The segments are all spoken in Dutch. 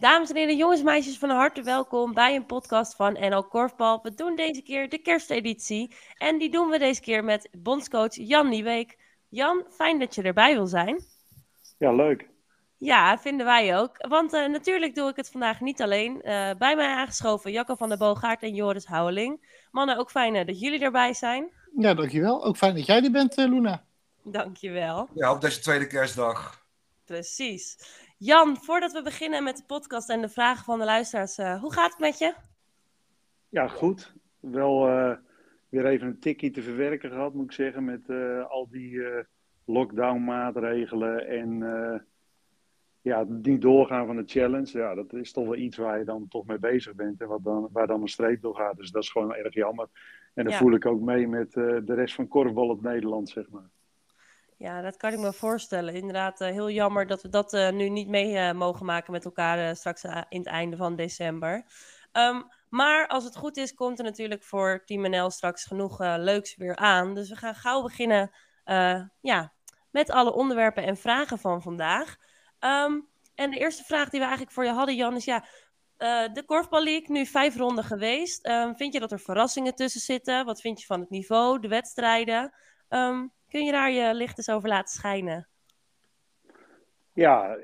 Dames en heren, jongens en meisjes, van harte welkom bij een podcast van NL Korfbal. We doen deze keer de kersteditie en die doen we deze keer met bondscoach Jan Nieweek. Jan, fijn dat je erbij wil zijn. Ja, leuk. Ja, vinden wij ook. Want uh, natuurlijk doe ik het vandaag niet alleen. Uh, bij mij aangeschoven Jacco van der Boogaard en Joris Houweling. Mannen, ook fijn uh, dat jullie erbij zijn. Ja, dankjewel. Ook fijn dat jij er bent, Luna. Dankjewel. Ja, op deze tweede kerstdag. Precies. Jan, voordat we beginnen met de podcast en de vragen van de luisteraars, uh, hoe gaat het met je? Ja, goed. Wel uh, weer even een tikkie te verwerken gehad, moet ik zeggen, met uh, al die lockdown-maatregelen en ja, niet doorgaan van de challenge. Ja, dat is toch wel iets waar je dan toch mee bezig bent en wat dan, waar dan een streep door gaat. Dus dat is gewoon erg jammer. En dan ja. voel ik ook mee met de rest van korfbal op Nederland, zeg maar. Ja, dat kan ik me voorstellen. Inderdaad, uh, heel jammer dat we dat uh, nu niet mee uh, mogen maken met elkaar straks in het einde van december. Um, maar als het goed is, komt er natuurlijk voor Team NL straks genoeg leuks weer aan. Dus we gaan gauw beginnen ja, met alle onderwerpen en vragen van vandaag. Um, en de eerste vraag die we eigenlijk voor je hadden, Jan, is ja, de Korfbal League, nu vijf ronden geweest. Um, vind je dat er verrassingen tussen zitten? Wat vind je van het niveau, de wedstrijden? Kun je daar je licht eens over laten schijnen? Ja,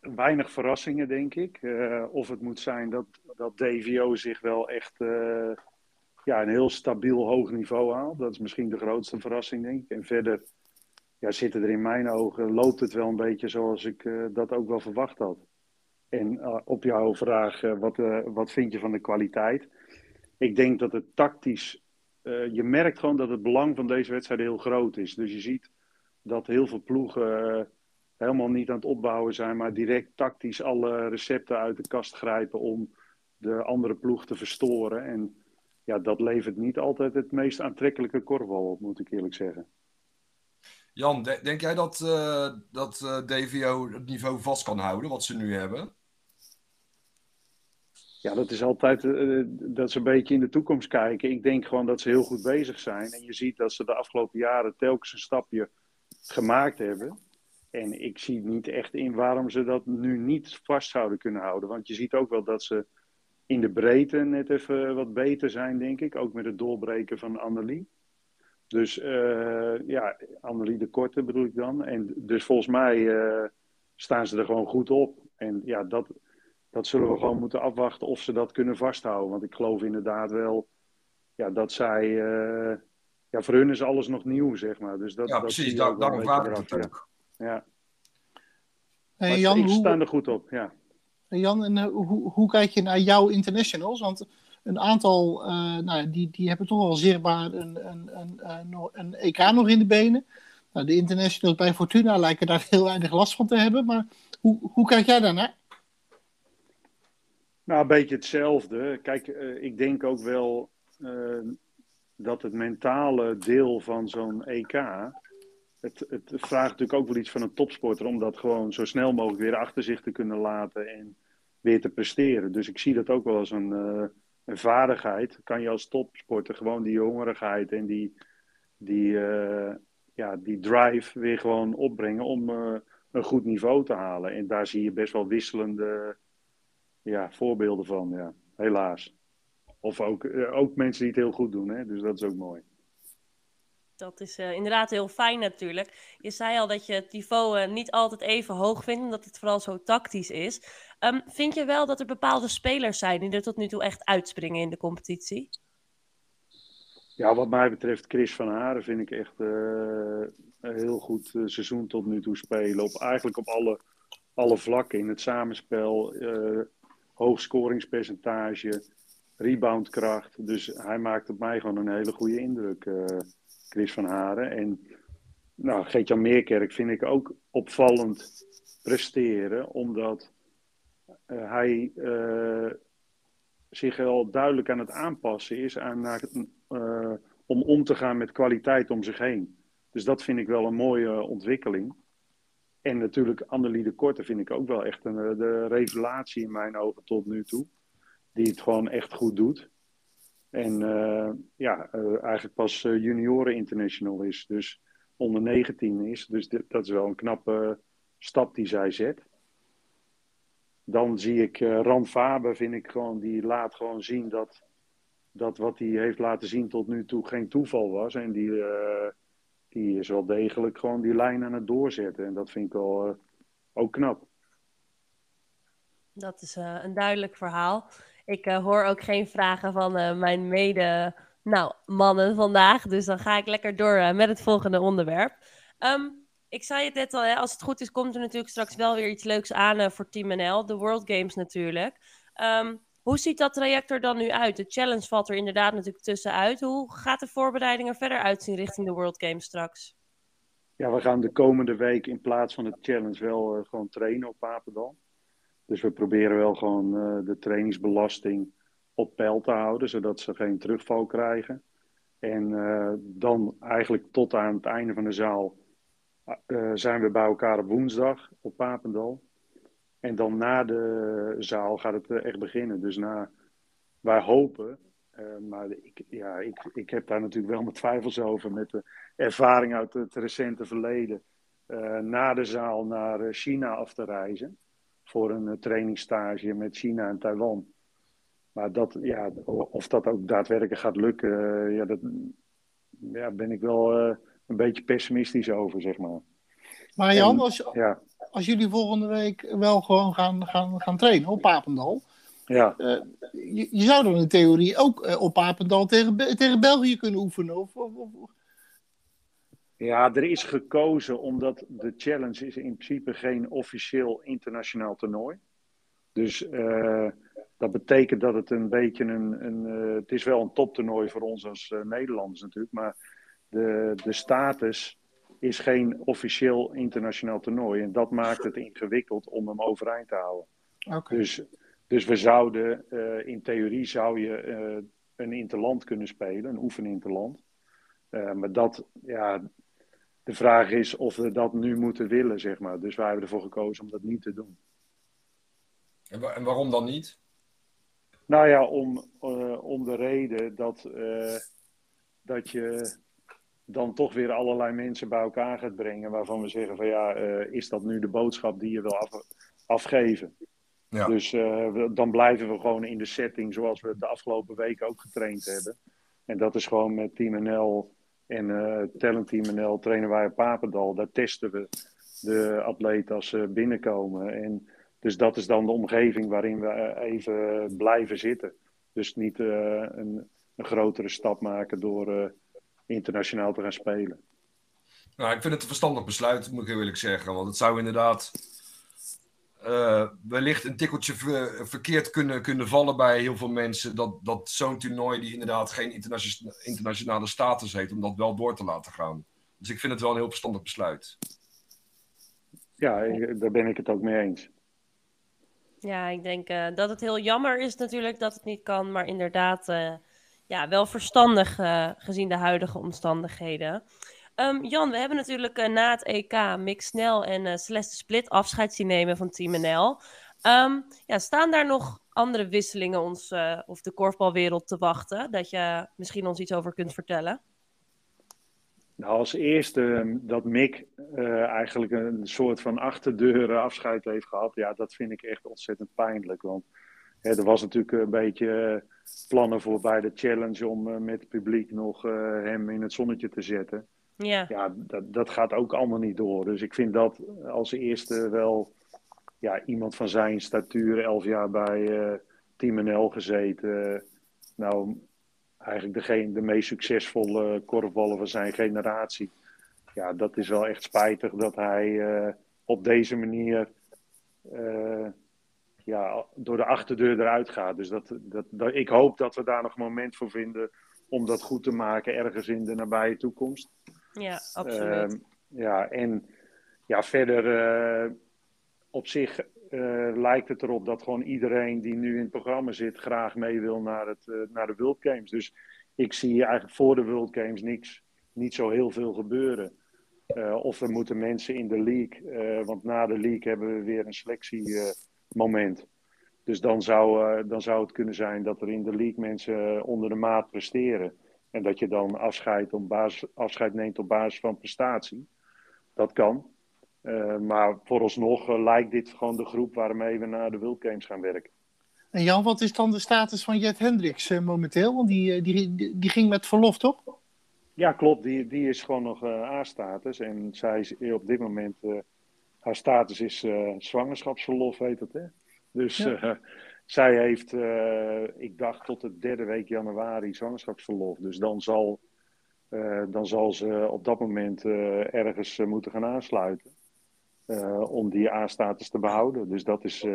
weinig verrassingen, denk ik. Uh, of het moet zijn dat, dat DVO zich wel echt uh, ja, een heel stabiel hoog niveau haalt. Dat is misschien de grootste verrassing, denk ik. En verder ja, zitten er in mijn ogen, loopt het wel een beetje zoals ik uh, dat ook wel verwacht had. En op jouw vraag, wat, wat vind je van de kwaliteit? Ik denk dat het tactisch uh, je merkt gewoon dat het belang van deze wedstrijd heel groot is. Dus je ziet dat heel veel ploegen uh, helemaal niet aan het opbouwen zijn, maar direct tactisch alle recepten uit de kast grijpen om de andere ploeg te verstoren. En ja, dat levert niet altijd het meest aantrekkelijke korfbal op, moet ik eerlijk zeggen. Jan, de denk jij dat, uh, dat DVO het niveau vast kan houden wat ze nu hebben? Ja, dat is altijd uh, dat ze een beetje in de toekomst kijken. Ik denk gewoon dat ze heel goed bezig zijn. En je ziet dat ze de afgelopen jaren telkens een stapje gemaakt hebben. En ik zie niet echt in waarom ze dat nu niet vast zouden kunnen houden. Want je ziet ook wel dat ze in de breedte net even wat beter zijn, denk ik. Ook met het doorbreken van Annelie. Dus uh, ja, Annelie de Korte bedoel ik dan. En dus volgens mij uh, staan ze er gewoon goed op. En ja, dat, dat zullen we gewoon moeten afwachten of ze dat kunnen vasthouden. Want ik geloof inderdaad wel ja, dat zij. Uh, ja, voor hun is alles nog nieuw, zeg maar. Dus dat, ja, dat precies. Daar, daarom vraag ik het ook. Ja. Hey, Jan, ik sta er goed op, ja. Hey Jan, en uh, hoe, hoe kijk je naar jouw internationals? Want een aantal, uh, nou, die, die hebben toch wel zichtbaar een, een, een, een, een EK nog in de benen. Nou, de internationals bij Fortuna lijken daar heel weinig last van te hebben. Maar hoe, hoe kijk jij daarnaar? Nou, een beetje hetzelfde. Kijk, uh, ik denk ook wel uh, dat het mentale deel van zo'n EK. Het, het, vraagt natuurlijk ook wel iets van een topsporter om dat gewoon zo snel mogelijk weer achter zich te kunnen laten en weer te presteren. Dus ik zie dat ook wel als een, uh, een vaardigheid. Kan je als topsporter gewoon die hongerigheid en die, die, ja, die drive weer gewoon opbrengen om een goed niveau te halen. En daar zie je best wel wisselende ja, voorbeelden van, ja. Helaas. Of ook, uh, ook mensen die het heel goed doen, hè. Dus dat is ook mooi. Dat is uh, inderdaad heel fijn natuurlijk. Je zei al dat je het niveau uh, niet altijd even hoog vindt, omdat het vooral zo tactisch is. Um, vind je wel dat er bepaalde spelers zijn die er tot nu toe echt uitspringen in de competitie? Ja, wat mij betreft Chris van Haren vind ik echt een heel goed seizoen tot nu toe spelen. Op, eigenlijk op alle, alle vlakken. In het samenspel, hoog scoringspercentage, reboundkracht. Dus hij maakt op mij gewoon een hele goede indruk, uh, Chris van Haren. En nou, Geert-Jan Meerkerk vind ik ook opvallend presteren, omdat uh, hij uh, zich wel duidelijk aan het aanpassen is aan, om om te gaan met kwaliteit om zich heen. Dus dat vind ik wel een mooie ontwikkeling. En natuurlijk Annelie de Korte vind ik ook wel echt een, eh, de revelatie in mijn ogen tot nu toe. Die het gewoon echt goed doet. En uh, ja, uh, eigenlijk pas junioren international is. Dus onder 19 is. Dus dat is wel een knappe stap die zij zet. dan zie ik uh, Ran Faber, vind ik gewoon, die laat gewoon zien dat, dat wat hij heeft laten zien tot nu toe geen toeval was. En die, die is wel degelijk gewoon die lijn aan het doorzetten. En dat vind ik wel uh, ook knap. Dat is een duidelijk verhaal. Ik hoor ook geen vragen van mijn mede nou, mannen vandaag. Dus dan ga ik lekker door met het volgende onderwerp. Um, ik zei het net al, hè, als het goed is, komt er natuurlijk straks wel weer iets leuks aan voor Team NL. De World Games natuurlijk. Um, hoe ziet dat traject er dan nu uit? De challenge valt er inderdaad natuurlijk tussenuit. Hoe gaat de voorbereiding er verder uitzien richting de World Games straks? Ja, we gaan de komende week in plaats van de challenge wel uh, gewoon trainen op Papendal. Dus we proberen wel gewoon uh, de trainingsbelasting op peil te houden, zodat ze geen terugval krijgen. En dan eigenlijk tot aan het einde van de zaal zijn we bij elkaar op woensdag op Papendal. En dan na de zaal gaat het eh, echt beginnen. Dus na, wij hopen, uh, maar ik, ja, ik, ik heb daar natuurlijk wel mijn twijfels over met de ervaring uit het recente verleden. Uh, na de zaal naar China af te reizen voor een trainingsstage met China en Taiwan. Maar dat, ja, of dat ook daadwerkelijk gaat lukken, ja, dat ja, ben ik wel een beetje pessimistisch over, zeg maar. Maar Jan, als, ja. als jullie volgende week wel gewoon gaan, gaan, gaan trainen op Papendal. Ja. Uh, je, je, zou dan in theorie ook uh, op Papendal tegen, tegen België kunnen oefenen. Of, of, of, Ja, er is gekozen omdat de challenge is in principe geen officieel internationaal toernooi. Dus uh, dat betekent dat het een beetje een. een het is wel een toptoernooi voor ons als Nederlanders natuurlijk. Maar de, de status is geen officieel internationaal toernooi. En dat maakt het ingewikkeld om hem overeind te houden. Okay. Dus, dus we zouden, uh, in theorie zou je uh, een interland kunnen spelen, een oefeninterland. Uh, maar dat, ja, de vraag is of we dat nu moeten willen, zeg maar. Dus wij hebben ervoor gekozen om dat niet te doen. En, wa en waarom dan niet? Nou ja, om, om de reden dat, dat je dan toch weer allerlei mensen bij elkaar gaat brengen. Waarvan we zeggen van ja, uh, is dat nu de boodschap die je wil af, afgeven? Ja. Dus uh, we, dan blijven we gewoon in de setting zoals we de afgelopen weken ook getraind hebben. En dat is gewoon met Team NL en uh, Talent Team NL trainen wij op Papendal. Daar testen we de atleten als ze binnenkomen. En dus dat is dan de omgeving waarin we even blijven zitten. Dus niet een, een grotere stap maken door internationaal te gaan spelen. Nou, ik vind het een verstandig besluit, moet ik eerlijk zeggen. Want het zou inderdaad uh, wellicht een tikkeltje ver, verkeerd kunnen, kunnen vallen bij heel veel mensen. Dat, dat zo'n toernooi die inderdaad geen internationale, internationale status heeft, om dat wel door te laten gaan. Dus ik vind het wel een heel verstandig besluit. Ja, daar ben ik het ook mee eens. Ja, ik denk uh, dat het heel jammer is natuurlijk dat het niet kan. Maar inderdaad, uh, ja, wel verstandig uh, gezien de huidige omstandigheden. Um, Jan, we hebben natuurlijk uh, na het EK Mick Snel en uh, Celeste Split afscheid zien nemen van Team NL. Um, ja, staan daar nog andere wisselingen ons of de korfbalwereld te wachten? Dat je misschien ons iets over kunt vertellen? Nou, als eerste ehm, dat Mick eigenlijk een soort van achterdeur afscheid heeft gehad. Ja, dat vind ik echt ontzettend pijnlijk. Want hè, er was natuurlijk een beetje plannen voor bij de challenge om uh, met het publiek nog hem in het zonnetje te zetten. Ja, ja dat, dat gaat ook allemaal niet door. Dus ik vind dat als eerste wel ja, iemand van zijn statuur, elf jaar bij uh, Team NL gezeten. nou, eigenlijk degene, de meest succesvolle korfballer van zijn generatie. Ja, dat is wel echt spijtig dat hij op deze manier ja, door de achterdeur eruit gaat. Dus dat, dat, dat, ik hoop dat we daar nog een moment voor vinden om dat goed te maken ergens in de nabije toekomst. Ja, absoluut. Uh, ja, en ja, verder uh, op zich uh, lijkt het erop dat gewoon iedereen die nu in het programma zit graag mee wil naar, het, uh, naar de World Games. Dus ik zie eigenlijk voor de World Games niks, niet zo heel veel gebeuren. of er moeten mensen in de league, want na de league hebben we weer een selectie moment. Dus dan zou, uh, dan zou het kunnen zijn dat er in de league mensen uh, onder de maat presteren. En dat je dan afscheid, op basis, afscheid neemt op basis van prestatie. Dat kan. maar vooralsnog lijkt dit gewoon de groep waarmee we naar de World Games gaan werken. En Jan, wat is dan de status van Jet Hendricks momenteel? Want die, die, die, ging met verlof, toch? Ja, klopt. Die, die is gewoon nog A-status. En zij is op dit moment haar status is uh, zwangerschapsverlof, heet het. Hè? Dus uh, zij heeft, uh, ik dacht tot de derde week januari zwangerschapsverlof. Dus dan zal, dan zal ze op dat moment ergens moeten gaan aansluiten. om die A-status te behouden. Dus dat is,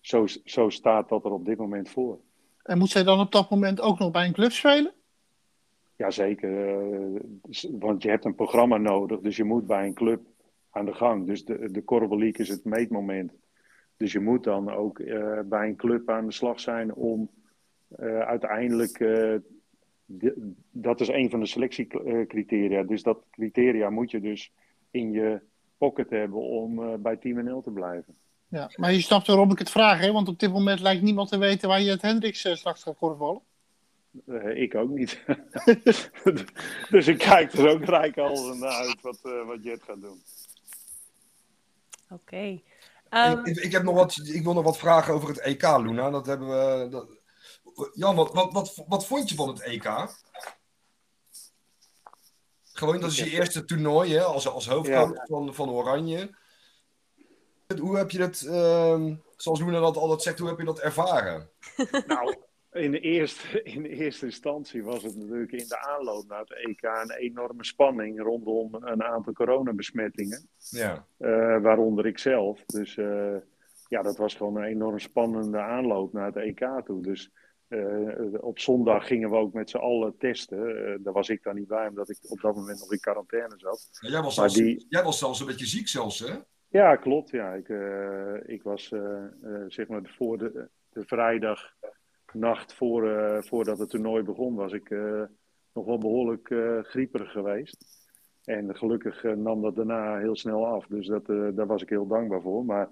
zo, zo staat dat er op dit moment voor. En moet zij dan op dat moment ook nog bij een club spelen? Jazeker, want je hebt een programma nodig. Dus je moet bij een club aan de gang. Dus de, de is het meetmoment. Dus je moet dan ook uh, bij een club aan de slag zijn om uh, uiteindelijk. Uh, de, dat is een van de selectiecriteria. Dus dat criteria moet je dus in je pocket hebben om bij Team NL te blijven. Ja, maar je snapt waarom ik het vraag, hè? want op dit moment lijkt niemand te weten waar je het Hendricks straks gaat korfballen. ik ook niet. dus ik kijk er ook rijk al naar uit wat, wat Jet gaat doen. Oké. Um... Ik, ik, heb nog wat, ik wil nog wat vragen over het EK, Luna. Dat hebben we. Dat... Jan, wat, wat, wat, wat vond je van het EK? Gewoon, dat is je eerste toernooi hè, als, als hoofdcoach van, van Oranje. Hoe heb je dat, uh, zoals Luna dat altijd zegt, hoe heb je dat ervaren? Nou, in de, eerste, in de eerste instantie was het natuurlijk in de aanloop naar het EK een enorme spanning rondom een aantal coronabesmettingen. Ja. Uh, waaronder ik zelf. Dus uh, ja, dat was gewoon een enorm spannende aanloop naar het EK toe. Dus uh, op zondag gingen we ook met z'n allen testen. daar was ik dan niet bij, omdat ik op dat moment nog in quarantaine zat. Ja, jij, was zelfs, die... jij was zelfs een beetje ziek zelfs, hè? Ja, klopt. Ja. Ik, ik was zeg maar voor de, de vrijdag nacht voor, uh, voordat het toernooi begon, was ik uh, nog wel behoorlijk uh, grieperig geweest. En gelukkig nam dat daarna heel snel af. Dus dat, daar was ik heel dankbaar voor. Maar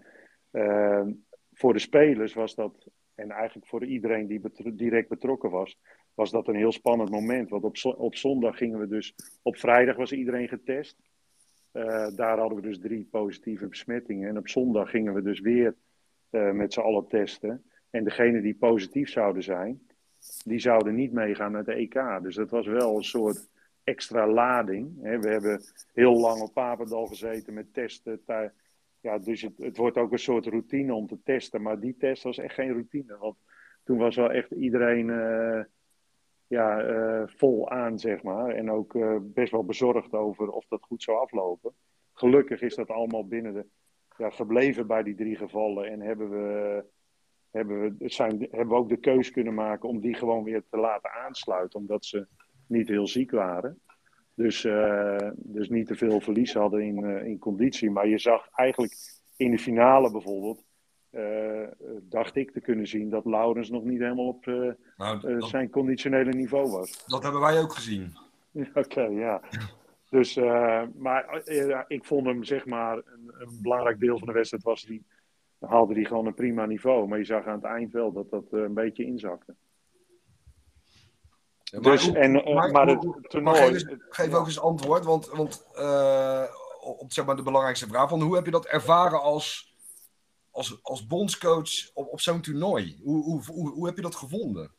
voor de spelers was dat, en eigenlijk voor iedereen die direct betrokken was, was dat een heel spannend moment. Want op, op zondag gingen we dus, op vrijdag was iedereen getest. daar hadden we dus drie positieve besmettingen. En op zondag gingen we dus weer met z'n allen testen. En degenen die positief zouden zijn, die zouden niet meegaan naar de EK. Dus dat was wel een soort extra lading. We hebben heel lang op Papendal gezeten met testen. Ja, dus het, het, wordt ook een soort routine om te testen. Maar die test was echt geen routine. Want toen was wel echt iedereen uh, ja, uh, vol aan, zeg maar. En ook uh, best wel bezorgd over of dat goed zou aflopen. Gelukkig is dat allemaal binnen de, ja, gebleven bij die drie gevallen. En hebben we hebben we, zijn, hebben we ook de keus kunnen maken om die gewoon weer te laten aansluiten, omdat ze niet heel ziek waren. Dus, uh, dus niet te veel verlies hadden in, uh, in conditie. Maar je zag eigenlijk in de finale bijvoorbeeld, uh, dacht ik te kunnen zien dat Laurens nog niet helemaal op nou, dat, zijn conditionele niveau was. Dat hebben wij ook gezien. Oké, ja. Dus, maar ik vond hem, zeg maar, een, een belangrijk deel van de wedstrijd was die haalde hij gewoon een prima niveau. Maar je zag aan het eind wel dat dat eh, een beetje inzakte. Ja, maar, dus, en, uh, maar, maar het toernooi... Geef, eens, geef ook eens antwoord, want, want uh, op zeg maar, de belangrijkste vraag: van hoe heb je dat ervaren als, als, als bondscoach op, op zo'n toernooi? Hoe, hoe, hoe, hoe heb je dat gevonden?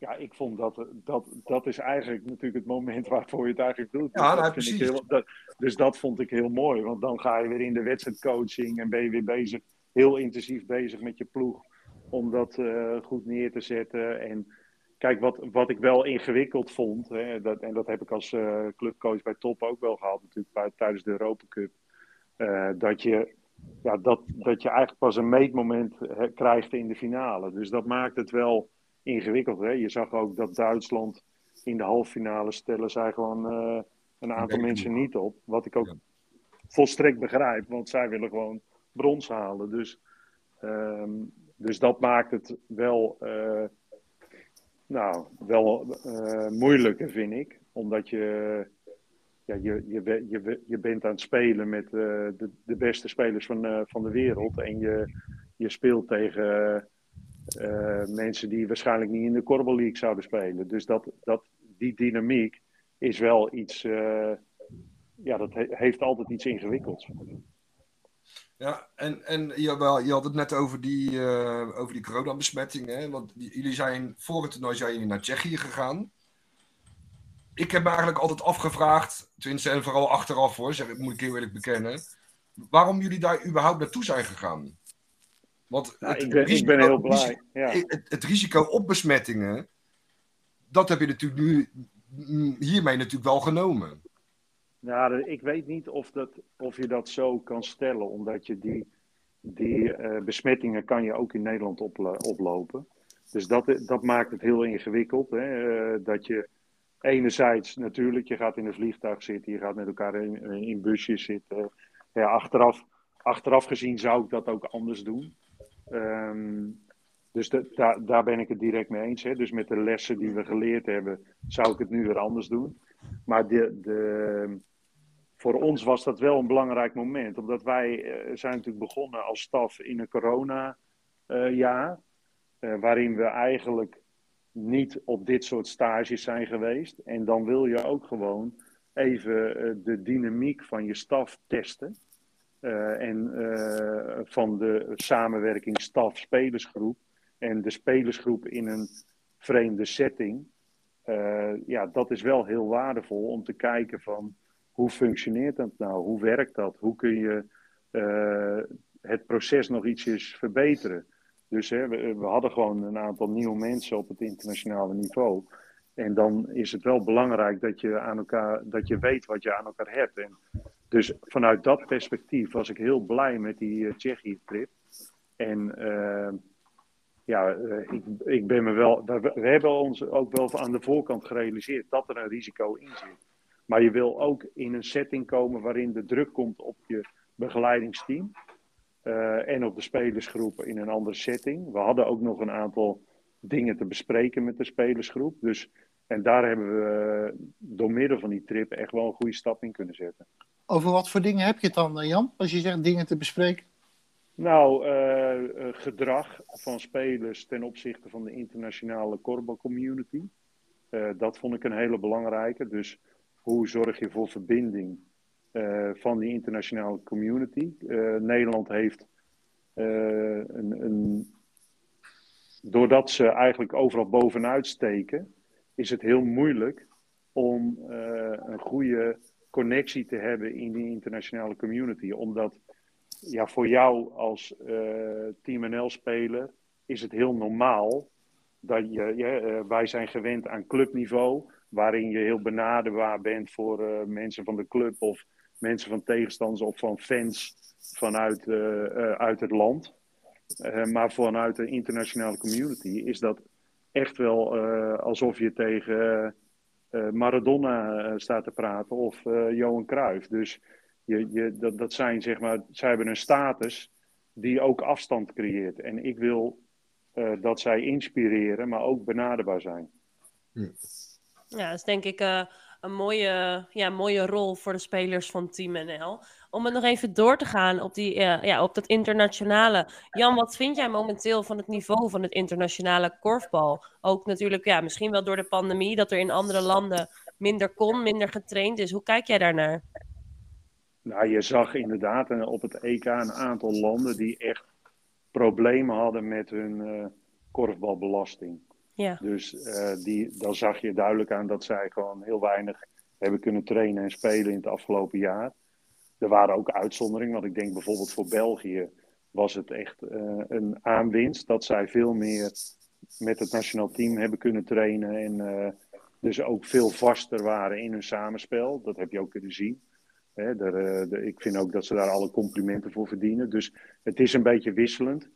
Ja, ik vond dat, dat, dat is eigenlijk natuurlijk het moment waarvoor je het eigenlijk doet. Ja, precies. Heel, dat, dus dat vond ik heel mooi, want dan ga je weer in de wedstrijdcoaching en ben je weer bezig, heel intensief bezig met je ploeg om dat uh, goed neer te zetten. En kijk, wat, wat ik wel ingewikkeld vond, hè, dat, en dat heb ik als uh, clubcoach bij Top ook wel gehad, natuurlijk bij, tijdens de Europa Cup, uh, dat je ja, dat, dat je eigenlijk pas een meetmoment krijgt in de finale. Dus dat maakt het wel ingewikkeld. Hè? Je zag ook dat Duitsland in de halve finale stellen zij gewoon uh, een aantal mensen niet op. Wat ik ook ja. volstrekt begrijp, want zij willen gewoon brons halen. Dus, um, dus dat maakt het wel, uh, nou, wel uh, moeilijker, vind ik. Omdat je, ja, je, je, je, je bent aan het spelen met de, de beste spelers van, van de wereld. En je, je speelt tegen mensen die waarschijnlijk niet in de Korrel League zouden spelen. Dus dat, dat, die dynamiek is wel iets, uh, ja, dat heeft altijd iets ingewikkelds. Ja, en, en je, had het net over die, uh, over die coronabesmettingen. Want jullie zijn voor het toernooi zijn jullie naar Tsjechië gegaan. Ik heb me eigenlijk altijd afgevraagd, tenminste en vooral achteraf hoor, zeg, moet ik heel eerlijk bekennen. Waarom jullie daar überhaupt naartoe zijn gegaan? Want het, ik, ben, risico, ik, ben, heel blij. Ja. Het, het, risico op besmettingen, dat heb je natuurlijk nu hiermee natuurlijk wel genomen. Ja, ik weet niet of, dat, of je dat zo kan stellen, omdat je die, die uh, besmettingen kan je ook in Nederland oplopen. Dus dat, dat maakt het heel ingewikkeld. Hè? Uh, dat je enerzijds natuurlijk, je gaat in een vliegtuig zitten, je gaat met elkaar in, in busjes zitten. Ja, achteraf, achteraf gezien zou ik dat ook anders doen. Um, dus daar, ben ik het direct mee eens. Hè? Dus met de lessen die we geleerd hebben, zou ik het nu weer anders doen. Maar de, de, voor ons was dat wel een belangrijk moment. Omdat wij uh, zijn natuurlijk begonnen als staf in een corona-jaar. Uh, uh, waarin we eigenlijk niet op dit soort stages zijn geweest. En dan wil je ook gewoon even de dynamiek van je staf testen. En van de samenwerking staf-spelersgroep. En de spelersgroep in een vreemde setting. ja, dat is wel heel waardevol om te kijken van hoe functioneert dat nou? Hoe werkt dat? Hoe kun je het proces nog ietsjes verbeteren? Dus hè, we, we, hadden gewoon een aantal nieuwe mensen op het internationale niveau. En dan is het wel belangrijk dat je, aan elkaar, dat je weet wat je aan elkaar hebt. En dus vanuit dat perspectief was ik heel blij met die uh, Tsjechië-trip. En uh, ja, ik, ik ben me wel. We, hebben ons ook wel aan de voorkant gerealiseerd dat er een risico in zit. Maar je wil ook in een setting komen waarin de druk komt op je begeleidingsteam. En op de spelersgroep in een andere setting. We hadden ook nog een aantal dingen te bespreken met de spelersgroep. Dus, en daar hebben we door middel van die trip echt wel een goede stap in kunnen zetten. Over wat voor dingen heb je het dan, Jan? Als je zegt dingen te bespreken? Nou, uh, gedrag van spelers ten opzichte van de internationale korfbal community. Uh, dat vond ik een hele belangrijke. Dus hoe zorg je voor verbinding van die internationale community? Nederland heeft een, een, Doordat ze eigenlijk overal bovenuit steken, is het heel moeilijk om een goede connectie te hebben in die internationale community. Omdat ja, voor jou als Team NL-speler is het heel normaal dat je, ja, wij zijn gewend aan clubniveau waarin je heel benaderbaar bent voor uh, mensen van de club of mensen van tegenstanders of van fans vanuit uit het land. maar vanuit de internationale community is dat echt wel alsof je tegen Maradona staat te praten of Johan Cruijff. Dus je, je, dat, dat zijn zeg maar, zij hebben een status die ook afstand creëert. En ik wil dat zij inspireren, maar ook benaderbaar zijn. Hm. Ja, dat is denk ik uh, een mooie, ja, mooie rol voor de spelers van Team NL. Om het nog even door te gaan op, die, uh, ja, op dat internationale. Jan, wat vind jij momenteel van het niveau van het internationale korfbal? Ook natuurlijk, ja, misschien wel door de pandemie, dat er in andere landen minder kon, minder getraind is. Hoe kijk jij daarnaar? Nou, je zag inderdaad eh, op het EK een aantal landen die echt problemen hadden met hun uh, korfbalbelasting. Ja. Dus uh, die, dan zag je duidelijk aan dat zij gewoon heel weinig hebben kunnen trainen en spelen in het afgelopen jaar. Er waren ook uitzonderingen, want ik denk bijvoorbeeld voor België was het echt uh, een aanwinst dat zij veel meer met het nationaal team hebben kunnen trainen en uh, dus ook veel vaster waren in hun samenspel. Dat heb je ook kunnen zien. Hè, daar, de, ik vind ook dat ze daar alle complimenten voor verdienen. Dus het is een beetje wisselend.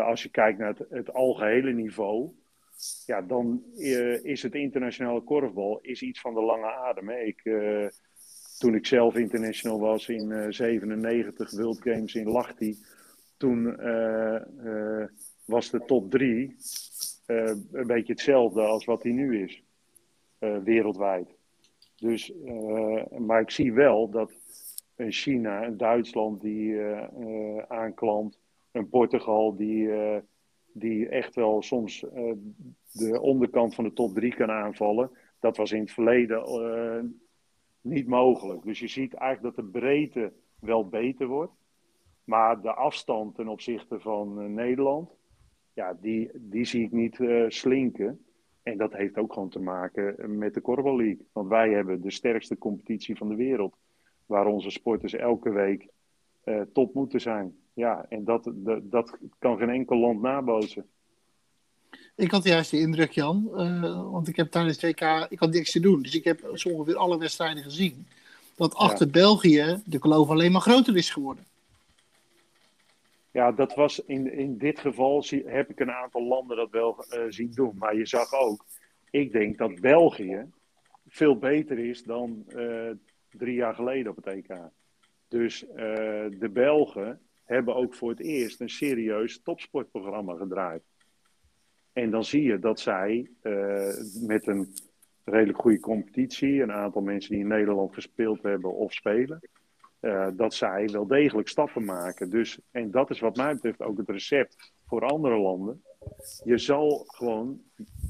als je kijkt naar het, algehele niveau, ja, dan is het internationale korfbal is iets van de lange adem. Hè. Ik, toen ik zelf international was in uh, 97 World Games in Lahti, toen eh, was de top 3 een beetje hetzelfde als wat die nu is, wereldwijd. Dus, maar ik zie wel dat een China, een Duitsland die aanklant, een Portugal die die echt wel soms de onderkant van de top 3 kan aanvallen. Dat was in het verleden niet mogelijk. Dus je ziet eigenlijk dat de breedte wel beter wordt. Maar de afstand ten opzichte van eh, Nederland, ja, die, die zie ik niet uh, slinken. En dat heeft ook gewoon te maken met de Korfbal League. Want wij hebben de sterkste competitie van de wereld. Waar onze sporters elke week top moeten zijn. Ja, en dat, dat, dat kan geen enkel land nabootsen. Ik had juist de indruk, Jan, uh, want ik heb tijdens het WK, ik had niks te doen. Dus ik heb zo ongeveer alle wedstrijden gezien. Dat achter ja. België de kloof alleen maar groter is geworden. Ja, dat was in, in dit geval zie, heb ik een aantal landen dat wel uh, zien doen. Maar je zag ook, ik denk dat België veel beter is dan uh, drie jaar geleden op het EK. Dus uh, de Belgen hebben ook voor het eerst een serieus topsportprogramma gedraaid. En dan zie je dat zij met een redelijk goede competitie, een aantal mensen die in Nederland gespeeld hebben of spelen, uh, dat zij wel degelijk stappen maken. Dus, en dat is wat mij betreft ook het recept voor andere landen. Je zal gewoon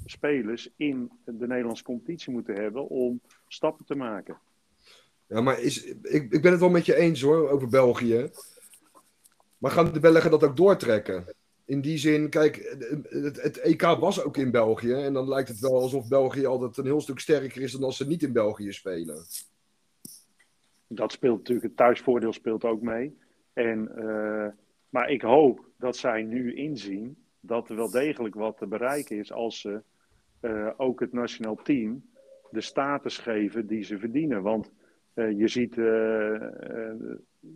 spelers in de Nederlandse competitie moeten hebben om stappen te maken. Ja, maar is, ik, ik ben het wel met je eens hoor, over België. Maar gaan de Belgen dat ook doortrekken? In die zin, kijk, het, het, EK was ook in België. En dan lijkt het wel alsof België altijd een heel stuk sterker is dan als ze niet in België spelen dat speelt natuurlijk, het thuisvoordeel speelt ook mee. En, uh, maar ik hoop dat zij nu inzien dat er wel degelijk wat te bereiken is als ze ook het nationaal team de status geven die ze verdienen. Want je ziet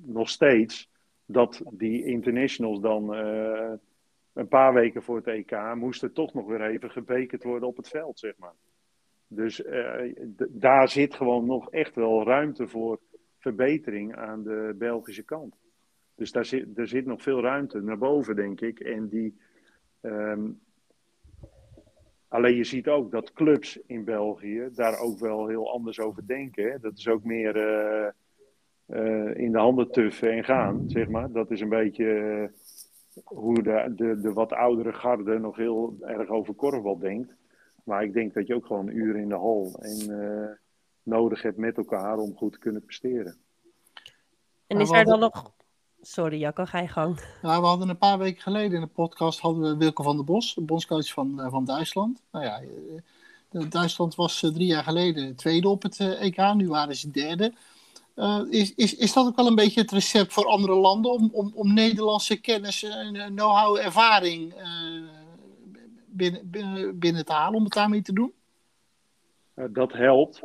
nog steeds dat die internationals dan een paar weken voor het EK moesten toch nog weer even gebekerd worden op het veld, zeg maar. Dus daar zit gewoon nog echt wel ruimte voor verbetering aan de Belgische kant. Dus daar zit, er zit nog veel ruimte naar boven, denk ik. En die, um, alleen je ziet ook dat clubs in België daar ook wel heel anders over denken. Dat is ook meer uh, uh, in de handen tuffen en gaan, zeg maar. Dat is een beetje hoe de, de, de wat oudere garde nog heel erg over korfbal denkt. Maar ik denk dat je ook gewoon uren in de hal en nodig hebt met elkaar om goed te kunnen presteren. En is er dan nog. Sorry, Jacco, ga je gang. Nou, we hadden een paar weken geleden in de podcast hadden we Wilke van der Bos, bondscoach van, uh, van Duitsland. Nou ja, uh, Duitsland was drie jaar geleden tweede op het EK, nu waren ze derde. Is, is, is dat ook wel een beetje het recept voor andere landen om, om, om Nederlandse kennis, know-how, ervaring binnen, binnen, binnen te halen om het daarmee te doen? dat helpt.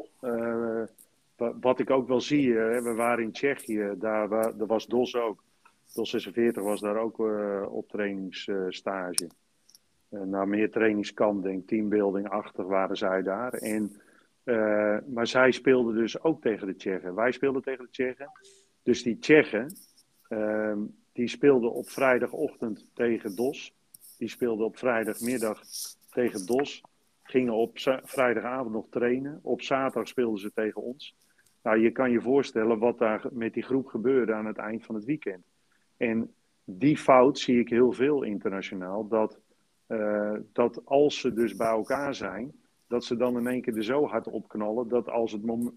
wat ik ook wel zie, we waren in Tsjechië, daar, was DOS ook. DOS 46 was daar ook op trainingsstage. Uh, nou, meer trainingskamp, denk teambuilding-achtig waren zij daar. En, uh, maar zij speelden dus ook tegen de Tsjechen. Wij speelden tegen de Tsjechen. Dus die Tsjechen, ehm, die speelden op vrijdagochtend tegen DOS. Die speelden op vrijdagmiddag tegen DOS gingen op vrijdagavond nog trainen. Op zaterdag speelden ze tegen ons. Nou, je kan je voorstellen wat daar met die groep gebeurde aan het eind van het weekend. En die fout zie ik heel veel internationaal. Dat, uh, dat als ze dus bij elkaar zijn, dat ze dan in één keer er zo hard opknallen. Dat, als het moment,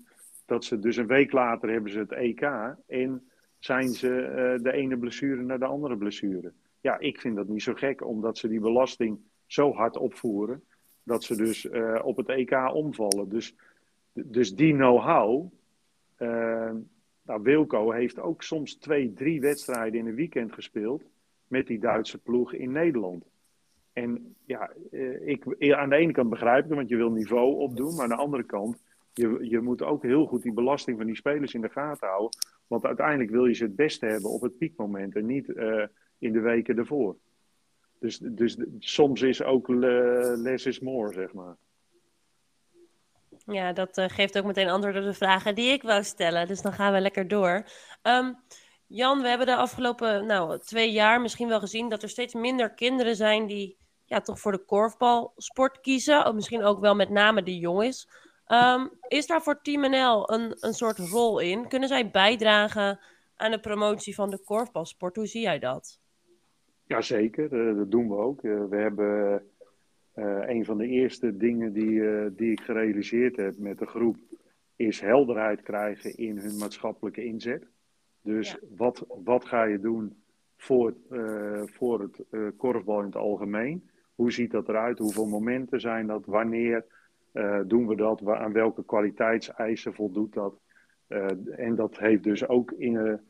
dat ze dus een week later hebben ze het EK. En zijn ze uh, de ene blessure naar de andere blessure. Ja, ik vind dat niet zo gek, omdat ze die belasting zo hard opvoeren dat ze dus uh, op het EK omvallen. Dus, dus die know-how. Uh, nou, Wilco heeft ook soms twee, drie wedstrijden in een weekend gespeeld. met die Duitse ploeg in Nederland. En ja, uh, ik, aan de ene kant begrijp ik het, want je wil niveau opdoen. Maar aan de andere kant, je, je moet ook heel goed die belasting van die spelers in de gaten houden. Want uiteindelijk wil je ze het beste hebben op het piekmoment en niet in de weken ervoor. Dus, dus soms is ook less is more, zeg maar. Ja, dat geeft ook meteen antwoord op de vragen die ik wou stellen. Dus dan gaan we lekker door. Um, Jan, we hebben de afgelopen nou, twee jaar misschien wel gezien dat er steeds minder kinderen zijn die ja, toch voor de korfbalsport kiezen. Of misschien ook wel met name de jongens. Um, is daar voor Team NL een, een soort rol in? Kunnen zij bijdragen aan de promotie van de korfbalsport? Hoe zie jij dat? Jazeker, uh, dat doen we ook. Uh, we hebben uh, een van de eerste dingen die, die ik gerealiseerd heb met de groep is helderheid krijgen in hun maatschappelijke inzet. Dus Ja. wat, wat ga je doen voor, eh, voor het eh, korfbal in het algemeen? Hoe ziet dat eruit? Hoeveel momenten zijn dat? Wanneer eh, doen we dat? Aan welke kwaliteitseisen voldoet dat? Eh, en dat heeft dus ook in,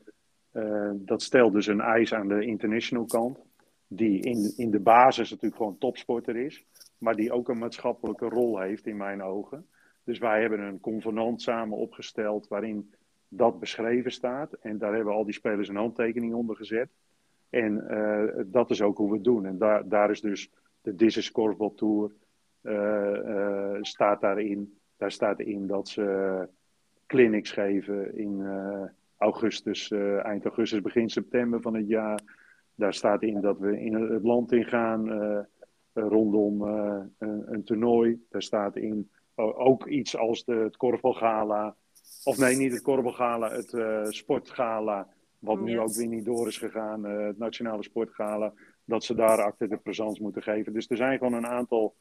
eh, dat stelt dus een eis aan de international kant, die in, in de basis natuurlijk gewoon topsporter is, maar die ook een maatschappelijke rol heeft in mijn ogen. Dus wij hebben een convenant samen opgesteld waarin dat beschreven staat. En daar hebben al die spelers een handtekening onder gezet. En dat is ook hoe we het doen. En daar, daar is dus de This is Korfbal Tour eh, eh, staat daarin. Daar staat in dat ze clinics geven in eh, augustus, eind augustus, begin september van het jaar. Daar staat in dat we in het land ingaan rondom een, een toernooi. Daar staat in ook iets als de, het korfbalgala. Of nee, niet het korfbalgala, het sportgala. Wat nu ook weer niet door is gegaan, eh, het nationale sportgala. Dat ze daar acte de présence moeten geven. Dus er zijn gewoon een aantal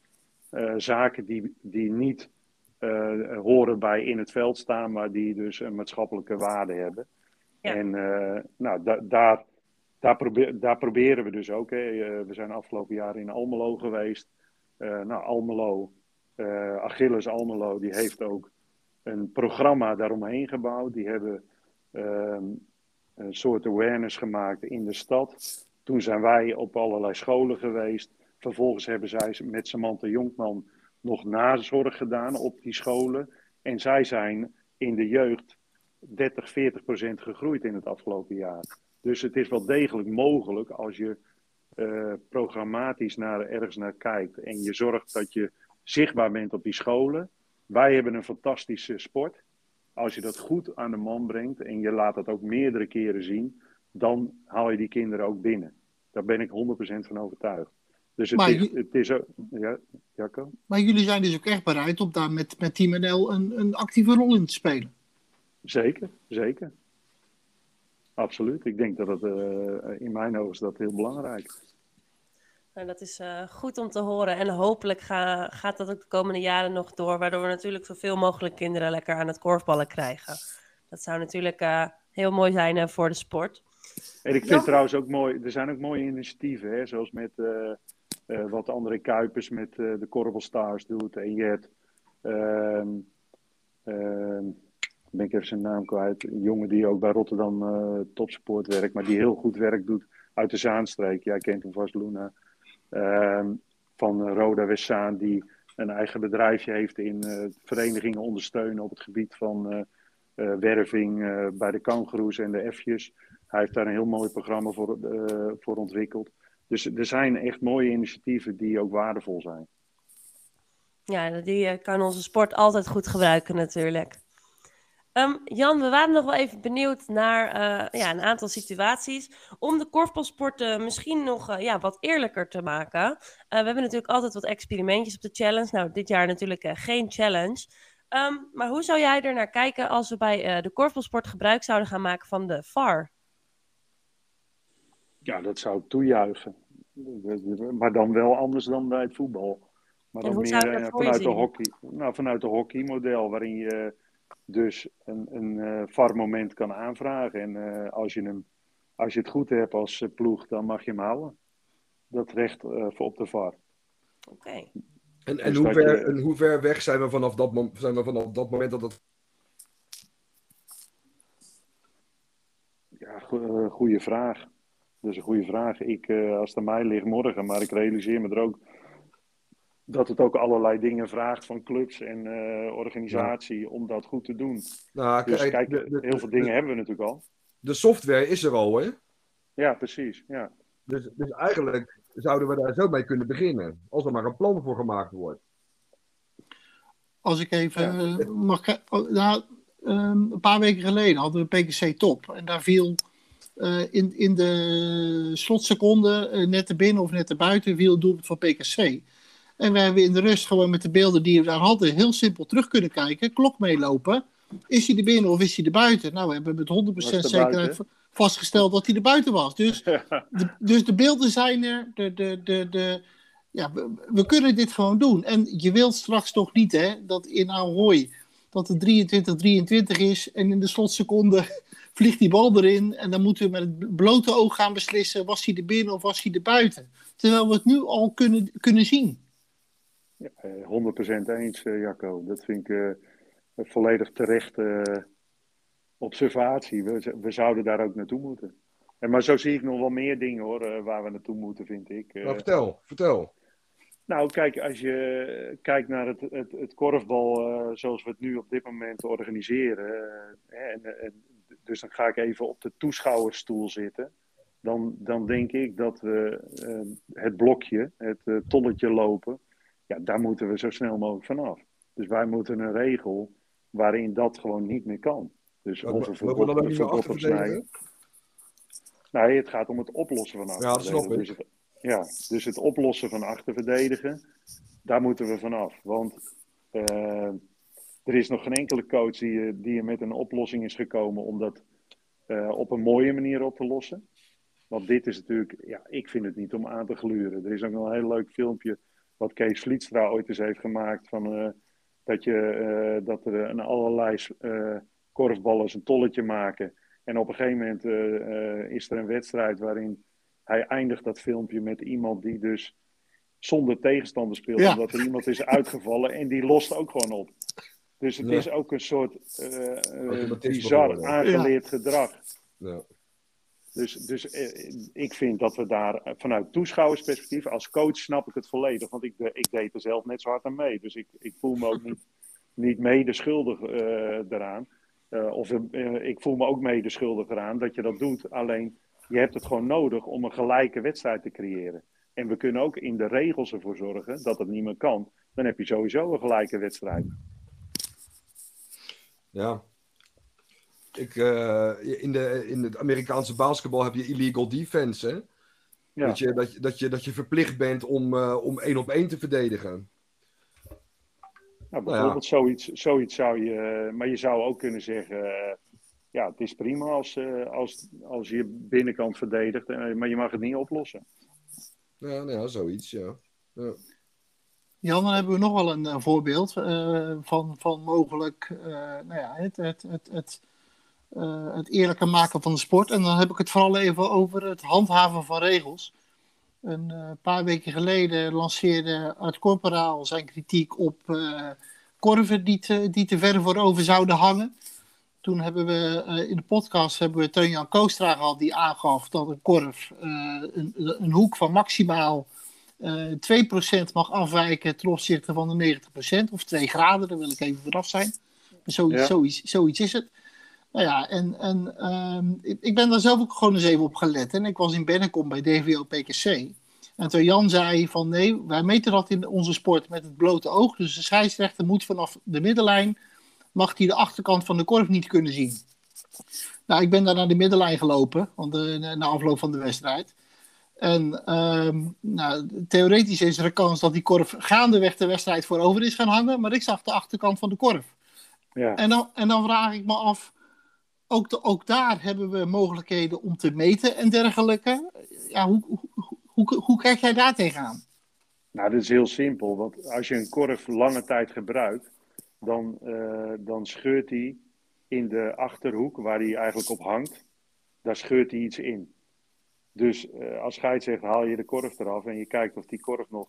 eh, zaken die, die niet eh, horen bij in het veld staan, maar die dus een maatschappelijke waarde hebben. Ja. En nou, da- daar, daar, probeer, daar proberen we dus ook. Hè. We zijn afgelopen jaar in Almelo geweest. Eh, nou, Almelo, eh, Achilles Almelo, die heeft ook een programma daaromheen gebouwd. Die hebben ehm, een soort awareness gemaakt in de stad. Toen zijn wij op allerlei scholen geweest. Vervolgens hebben zij met Samantha Jonkman nog nazorg gedaan op die scholen. En zij zijn in de jeugd 30, 40 procent gegroeid in het afgelopen jaar. Dus het is wel degelijk mogelijk als je eh, programmatisch naar, ergens naar kijkt en je zorgt dat je zichtbaar bent op die scholen. Wij hebben een fantastische sport. Als je dat goed aan de man brengt en je laat dat ook meerdere keren zien, dan haal je die kinderen ook binnen. Daar ben ik 100% van overtuigd. Dus het Maar is, het is ook. Ja, Jacco? Maar jullie zijn dus ook echt bereid om daar met, met Team NL een, een actieve rol in te spelen. Zeker, zeker. Absoluut. Ik denk dat het eh, in mijn ogen is dat heel belangrijk. Nou, dat is eh, goed om te horen. En hopelijk ga- gaat dat ook de komende jaren nog door. Waardoor we natuurlijk zoveel mogelijk kinderen lekker aan het korfballen krijgen. Dat zou natuurlijk eh, heel mooi zijn eh, voor de sport. En ik vind Ja. trouwens ook mooi, er zijn ook mooie initiatieven, hè, zoals met wat André Kuipers met de Korfbal Stars doet. En je hebt, ehm, ehm, ben ik even zijn naam kwijt, een jongen die ook bij Rotterdam topsport werkt, maar die heel goed werk doet uit de Zaanstreek. Jij kent hem vast, Luna. Ehm, van Roda Westzaan, die een eigen bedrijfje heeft in eh, verenigingen ondersteunen op het gebied van eh, eh, werving bij de kangoeroes en de F'jes. Hij heeft daar een heel mooi programma voor, voor ontwikkeld. Dus er zijn echt mooie initiatieven die ook waardevol zijn. Ja, die kan onze sport altijd goed gebruiken natuurlijk. Ehm, Jan, we waren nog wel even benieuwd naar eh, ja, een aantal situaties. Om de korfbalsport eh, misschien nog eh, ja, wat eerlijker te maken. Eh, we hebben natuurlijk altijd wat experimentjes op de challenge. Nou, dit jaar natuurlijk geen challenge. Ehm, maar hoe zou jij er naar kijken als we bij de korfbalsport gebruik zouden gaan maken van de VAR? Ja, dat zou ik toejuichen. Maar dan wel anders dan bij het voetbal. Maar dan meer vanuit, de hockey, nou, vanuit de hockeymodel, waarin je dus een, een eh VAR-moment kan aanvragen. En eh, als, je hem, als je het goed hebt als eh, ploeg, dan mag je hem houden. Dat recht eh, voor op de VAR. Oké. En, en, Dus hoe dat ver, je- en hoe ver weg zijn we vanaf dat, mom- zijn we vanaf dat moment dat het... Ja, go- eh, goede vraag. Dat is een goede vraag. Ik, eh, als het aan mij ligt morgen, maar ik realiseer me er ook dat het ook allerlei dingen vraagt van clubs en eh, organisatie om dat goed te doen. Nou, Dus kijk, de, de- heel veel de- dingen hebben we natuurlijk al. De software is er al, hè? Ja, precies. Ja. Dus, dus eigenlijk zouden we daar zo mee kunnen beginnen. Als er maar een plan voor gemaakt wordt. Als ik even Ja. eh, mag. oh, nou, ehm, een paar weken geleden hadden we PKC Top. En daar viel eh, in, in de slotseconde, net te binnen of net te buiten, viel het doelpunt van PKC. En we hebben in de rust gewoon met de beelden die we daar hadden, heel simpel terug kunnen kijken. Klok meelopen. Is hij er binnen of is hij er buiten? Nou, we hebben met 100% Was er zekerheid vastgesteld dat hij er buiten was. Dus de, dus de beelden zijn er. De, de, de, de, ja, we, we kunnen dit gewoon doen. En je wilt straks toch niet hè, dat in Ahoy dat het 23-23 is en in de slotseconde vliegt die bal erin en dan moeten we met het blote oog gaan beslissen, was hij er binnen of was hij er buiten? Terwijl we het nu al kunnen, kunnen zien. Ja, 100% eh, eens, eh, Jacco. Dat vind ik uh, een volledig terechte observatie. We, we zouden daar ook naartoe moeten. En, maar zo zie ik nog wel meer dingen hoor, waar we naartoe moeten, vind ik. Nou, vertel, vertel. Nou, kijk, als je kijkt naar het, het, het korfbal zoals we het nu op dit moment organiseren. En, en, dus dan ga ik even op de toeschouwersstoel zitten. Dan, dan denk ik dat we het blokje, het tolletje lopen, ja, daar moeten we zo snel mogelijk vanaf. Dus wij moeten een regel waarin dat gewoon niet meer kan. Dus of een verbod, op snijden. Nee, het gaat om het oplossen van Ja, snap ik. Dus het, ja, dus het oplossen van achterverdedigen, daar moeten we vanaf. Want uh, er is nog geen enkele coach die, die er met een oplossing is gekomen om dat uh, op een mooie manier op te lossen. Want dit is natuurlijk, ja, ik vind het niet om aan te gluren. Er is ook nog een heel leuk filmpje wat Kees Vlietstra ooit eens heeft gemaakt van uh, dat, je, dat er een allerlei korfballers een tolletje maken. En op een gegeven moment is er een wedstrijd waarin hij eindigt dat filmpje met iemand die dus zonder tegenstander speelt. Ja. Omdat er iemand is uitgevallen en die lost ook gewoon op. Dus het is ook een soort uh, bizar aangeleerd ja. gedrag. Dus, dus uh, ik vind dat we daar vanuit toeschouwersperspectief, als coach snap ik het volledig. Want ik, ik deed er zelf net zo hard aan mee. Dus ik, ik voel me ook niet, niet mede schuldig eraan. of ik voel me ook mede schuldig eraan dat je dat doet. Alleen je hebt het gewoon nodig om een gelijke wedstrijd te creëren. En we kunnen ook in de regels ervoor zorgen dat het niet meer kan. Dan heb je sowieso een gelijke wedstrijd. Ja. Ik, uh, in, de, in het Amerikaanse basketbal heb je illegal defense. Hè? Ja. Dat, je, dat, je, dat, je, dat je verplicht bent om, uh, om één op één te verdedigen. Nou, bijvoorbeeld ja. zoiets, zoiets zou je. Maar je zou ook kunnen zeggen ja, het is prima als, als, als je binnenkant verdedigt, maar je mag het niet oplossen. Ja, nou ja zoiets, ja. ja. Jan, dan hebben we nog wel een, een voorbeeld uh, van, van mogelijk nou ja, het, het, het, het, het eerlijker maken van de sport. En dan heb ik het vooral even over het handhaven van regels. Een paar weken geleden lanceerde Art Corporaal zijn kritiek op korven die te, die te ver voorover zouden hangen. Toen hebben we in de podcast hebben we Teun-Jan Koostra gehad die aangaf dat een korf een, een, hoek van maximaal uh, eh, 2% mag afwijken ten opzichte van de 90%. Of 2 graden, daar wil ik even vanaf zijn. Zoiets, ja. zoiets, zoiets is het. Nou ja, en, en ik, ik, ben daar zelf ook gewoon eens even op gelet. En ik was in Bennekom bij DVO PKC. En toen Jan zei van nee, wij meten dat in onze sport met het blote oog. Dus de scheidsrechter moet vanaf de middenlijn mag hij de achterkant van de korf niet kunnen zien. Nou, ik ben daar naar de middenlijn gelopen, want, uh, na afloop van de wedstrijd. En um, nou, theoretisch is er een kans dat die korf gaandeweg de wedstrijd voorover is gaan hangen, maar ik zag de achterkant van de korf. Ja. En, dan, en dan vraag ik me af, ook, ook daar hebben we mogelijkheden om te meten en dergelijke. Ja, hoe, hoe, hoe, hoe kijk jij daar tegenaan? Nou, dat is heel simpel, want als je een korf lange tijd gebruikt, dan, uh, dan scheurt hij in de achterhoek, waar hij eigenlijk op hangt, daar scheurt hij iets in. Dus uh, als scheidsrechter haal je de korf eraf en je kijkt of die korf nog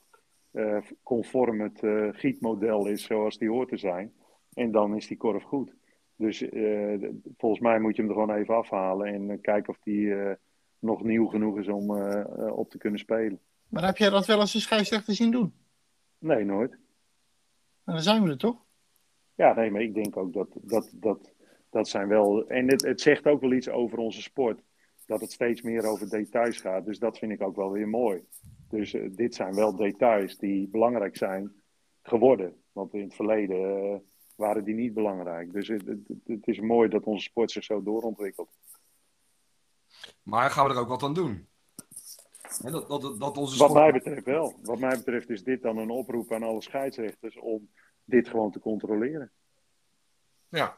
uh, conform het gietmodel is zoals die hoort te zijn. En dan is die korf goed. Dus volgens mij moet je hem er gewoon even afhalen en kijken of die nog nieuw genoeg is om op te kunnen spelen. Maar heb jij dat wel als een scheidsrechter zien doen? Nee, nooit. En nou, dan zijn we er toch? Ja, nee, maar ik denk ook dat dat, dat, dat zijn wel. En het, het zegt ook wel iets over onze sport. Dat het steeds meer over details gaat. Dus dat vind ik ook wel weer mooi. Dus dit zijn wel details die belangrijk zijn geworden. Want in het verleden waren die niet belangrijk. Dus het, het, het, is mooi dat onze sport zich zo doorontwikkelt. Maar gaan we er ook wat aan doen? dat, dat, dat onze sport... Wat mij betreft wel. Wat mij betreft is dit dan een oproep aan alle scheidsrechters om dit gewoon te controleren. Ja.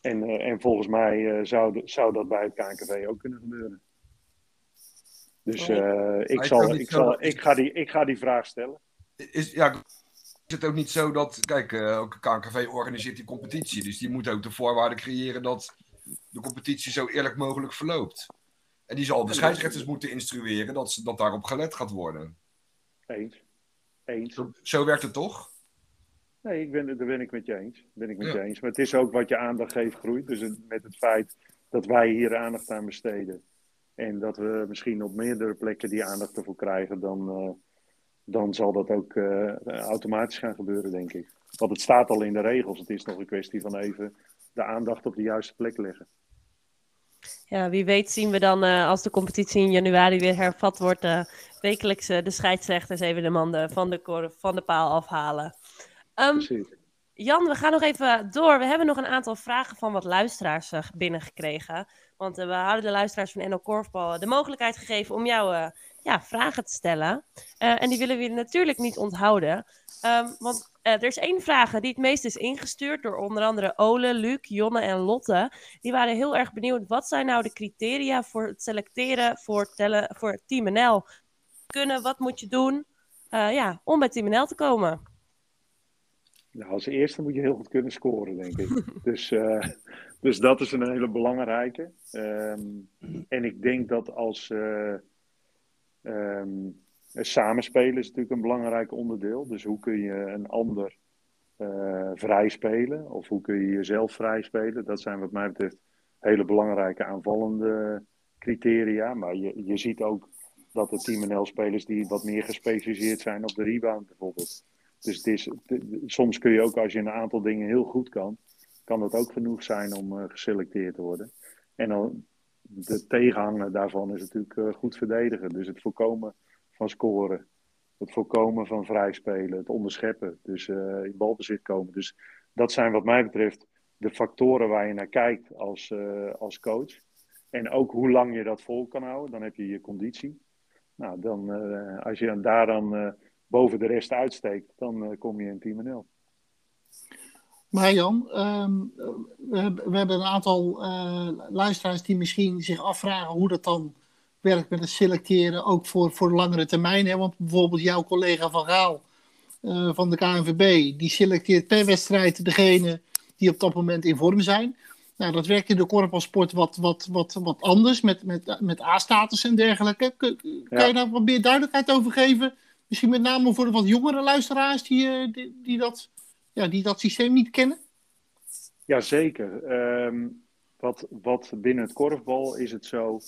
En, uh, en volgens mij uh, zou, zou dat bij het KNKV ook kunnen gebeuren. Dus uh, ik, zal, ik, zal, ik, ga die, ik ga die vraag stellen. Is, ja, het ook niet zo dat, kijk, uh, ook KNKV organiseert die competitie, dus die moet ook de voorwaarden creëren dat de competitie zo eerlijk mogelijk verloopt. En die zal de scheidsrechters moeten instrueren dat, dat daarop gelet gaat worden. Eens. Eens. Zo, zo werkt het toch? Nee, ik ben, daar ben ik met je eens. Ben ik met je eens. Maar het is ook wat je aandacht geeft groeit. Dus met het feit dat wij hier aandacht aan besteden. En dat we misschien op meerdere plekken die aandacht ervoor krijgen, dan, uh, dan zal dat ook uh, automatisch gaan gebeuren, denk ik. Want het staat al in de regels. Het is nog een kwestie van even de aandacht op de juiste plek leggen. Ja, wie weet zien we dan uh, als de competitie in januari weer hervat wordt, wekelijks de scheidsrechters even de man van de, van de paal afhalen. Um, Jan, we gaan nog even door. We hebben nog een aantal vragen van wat luisteraars uh, binnengekregen. Want uh, we hadden de luisteraars van NL Korfbal de mogelijkheid gegeven om jou uh, ja, vragen te stellen. en die willen we natuurlijk niet onthouden. Um, want er is één vraag die het meest is ingestuurd door onder andere Ole, Luc, Jonne en Lotte. Die waren heel erg benieuwd. Wat zijn nou de criteria voor het selecteren voor, tellen, voor Team NL? Kunnen, wat moet je doen ja, om bij Team NL te komen? Nou, als eerste moet je heel goed kunnen scoren, denk ik. dus, uh, dus dat is een hele belangrijke. Um, en ik denk dat als um, samenspelen is natuurlijk een belangrijk onderdeel. Dus hoe kun je een ander uh, vrij spelen? Of hoe kun je jezelf vrij spelen? Dat zijn wat mij betreft hele belangrijke aanvallende criteria. Maar je, je ziet ook dat de Team NL-spelers die wat meer gespecialiseerd zijn op de rebound bijvoorbeeld dus het is, soms kun je ook als je een aantal dingen heel goed kan, kan dat ook genoeg zijn om uh, geselecteerd te worden. En dan de tegenhanger daarvan is natuurlijk eh, goed verdedigen. Dus het voorkomen van scoren. Het voorkomen van vrij spelen. Het onderscheppen. Dus eh, in balbezit komen. Dus dat zijn wat mij betreft de factoren waar je naar kijkt als, eh, als coach. En ook hoe lang je dat vol kan houden. Dan heb je je conditie. Nou, dan, als je daar dan boven de rest uitsteekt, dan kom je in 10 0. Marjan, um, we, we, hebben een aantal eh, luisteraars die misschien zich afvragen hoe dat dan werkt met het selecteren, ook voor, voor langere termijn. Hè? Want bijvoorbeeld jouw collega Van Gaal eh, van de KNVB, die selecteert per wedstrijd degene die op dat moment in vorm zijn. Nou, dat werkt in de korfbalsport wat, wat, wat, wat anders, met, met, met A-status en dergelijke. Kun, kan je daar wat meer duidelijkheid over geven? Misschien met name voor de wat jongere luisteraars die, eh, die dat ja, die dat systeem niet kennen? Jazeker. Um, wat, wat binnen het korfbal is het zo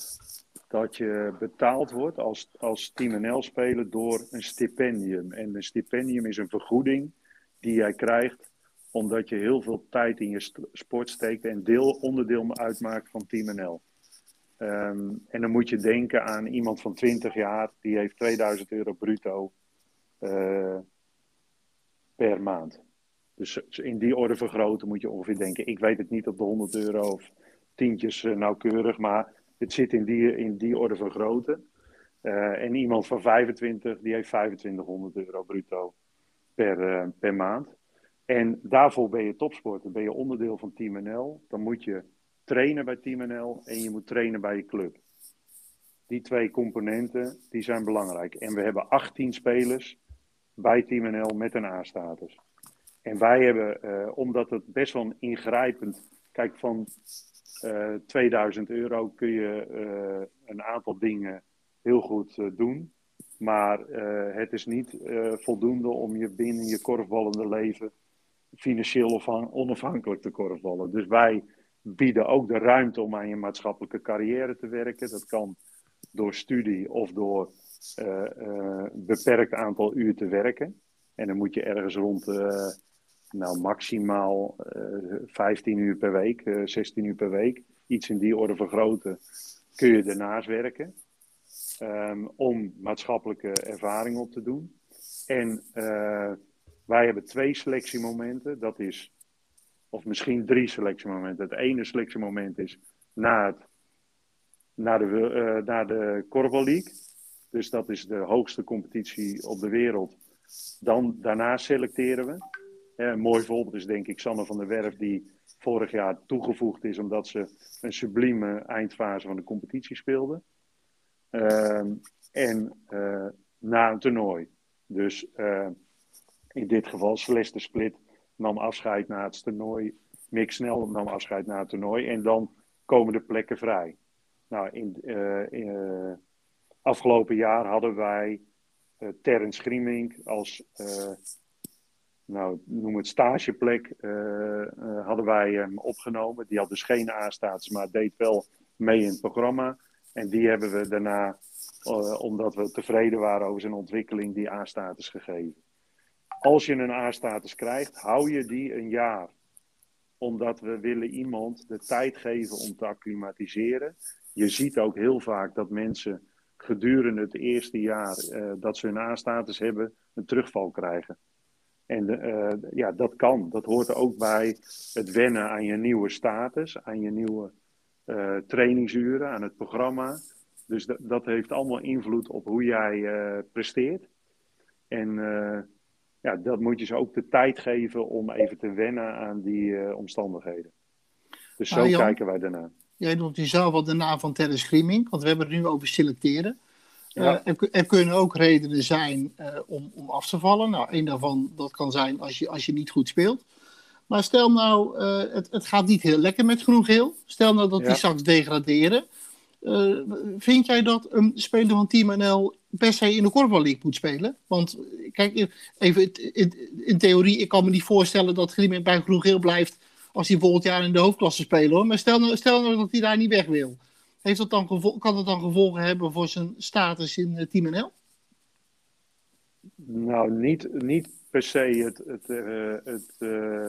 dat je betaald wordt als, als Team NL-speler door een stipendium. En een stipendium is een vergoeding die jij krijgt omdat je heel veel tijd in je sport steekt en deel, onderdeel uitmaakt van Team NL. Um, en dan moet je denken aan iemand van 20 jaar, die heeft 2000 euro bruto uh, per maand. Dus in die orde vergroten moet je ongeveer denken. Ik weet het niet op de 100 euro of tientjes uh, nauwkeurig, maar het zit in die, in die orde vergroten. Uh, en iemand van 25, die heeft 2500 euro bruto per, per maand. En daarvoor ben je topsporter, ben je onderdeel van Team NL. Dan moet je trainen bij Team NL en je moet trainen bij je club. Die twee componenten die zijn belangrijk. En we hebben 18 spelers bij Team NL met een A-status. En wij hebben, uh, omdat het best wel ingrijpend... Kijk, van uh, eh, 2000 euro kun je uh, een aantal dingen heel goed doen. Maar het is niet voldoende om je binnen je korfballende leven financieel onafhankelijk te korfballen. Dus wij bieden ook de ruimte om aan je maatschappelijke carrière te werken. Dat kan door studie of door uh, beperkt aantal uur te werken. En dan moet je ergens rond nou, maximaal 15 uur per week, 16 uur per week, iets in die orde vergroten, kun je daarnaast werken. Um, om maatschappelijke ervaring op te doen. En wij hebben twee selectiemomenten. Dat is of misschien drie selectiemomenten. Het ene selectiemoment is na, het, na de, uh, de League. Dus dat is de hoogste competitie op de wereld. Dan, daarna selecteren we. Een mooi voorbeeld is denk ik Sanne van der Werf, die vorig jaar toegevoegd is omdat ze een sublieme eindfase van de competitie speelde. Uh, en uh, na een toernooi. Dus uh, in dit geval Celeste Split nam afscheid na het toernooi. Mick Snel nam afscheid na het toernooi. En dan komen de plekken vrij. Nou, in, in afgelopen jaar hadden wij Terrence Griemink als, nou, noem het stageplek, hadden wij hem opgenomen. Die had dus geen A-status, maar deed wel mee in het programma. En die hebben we daarna, omdat we tevreden waren over zijn ontwikkeling, die A-status gegeven. Als je een A-status krijgt, hou je die een jaar. Omdat we willen iemand de tijd geven om te acclimatiseren. Je ziet ook heel vaak dat mensen gedurende het eerste jaar dat ze hun A-status hebben, een terugval krijgen. En uh, ja, dat kan. Dat hoort er ook bij het wennen aan je nieuwe status, aan je nieuwe uh, trainingsuren, aan het programma. Dus dat, dat heeft allemaal invloed op hoe jij presteert. En ja, dat moet je ze ook de tijd geven om even te wennen aan die omstandigheden. Dus zo kijken wij daarna. Jij al de naam van Terry Screaming, want we hebben het nu over selecteren. Ja. Uh, er, er, kunnen ook redenen zijn uh, om, om af te vallen. Nou, een daarvan dat kan zijn als je, als je niet goed speelt. Maar stel nou, het, het gaat niet heel lekker met groen-geel. Stel nou dat ja. die straks degraderen. vind jij dat een speler van Team NL per se in de Korfbal League moet spelen. Want kijk, even in, in, theorie, ik kan me niet voorstellen dat Grimming bij groen-geel blijft als hij volgend jaar in de hoofdklasse spelen. Hoor. Maar stel nou, stel nou dat hij daar niet weg wil. Heeft dat dan kan dat dan gevolgen hebben voor zijn status in uh, Team NL? Nou, niet, niet per se het, het, uh, het uh,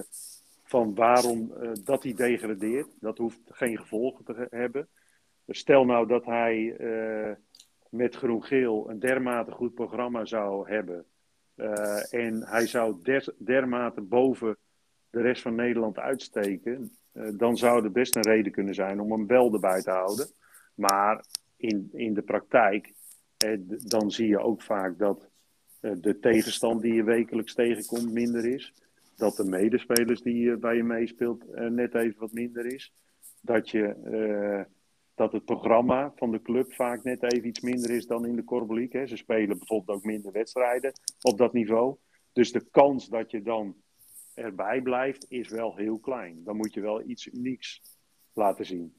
van waarom dat hij degradeert. Dat hoeft geen gevolgen te hebben. Stel nou dat hij met groen-geel een dermate goed programma zou hebben. En hij zou der, dermate boven de rest van Nederland uitsteken. Uh, dan zou er best een reden kunnen zijn om hem wel erbij te houden. Maar in, in de praktijk, eh, dan zie je ook vaak dat eh, de tegenstand die je wekelijks tegenkomt minder is. Dat de medespelers die bij je meespeelt net even wat minder is. Dat je dat het programma van de club vaak net even iets minder is dan in de Corbeliek. Ze spelen bijvoorbeeld ook minder wedstrijden op dat niveau. Dus de kans dat je dan erbij blijft is wel heel klein. Dan moet je wel iets unieks laten zien.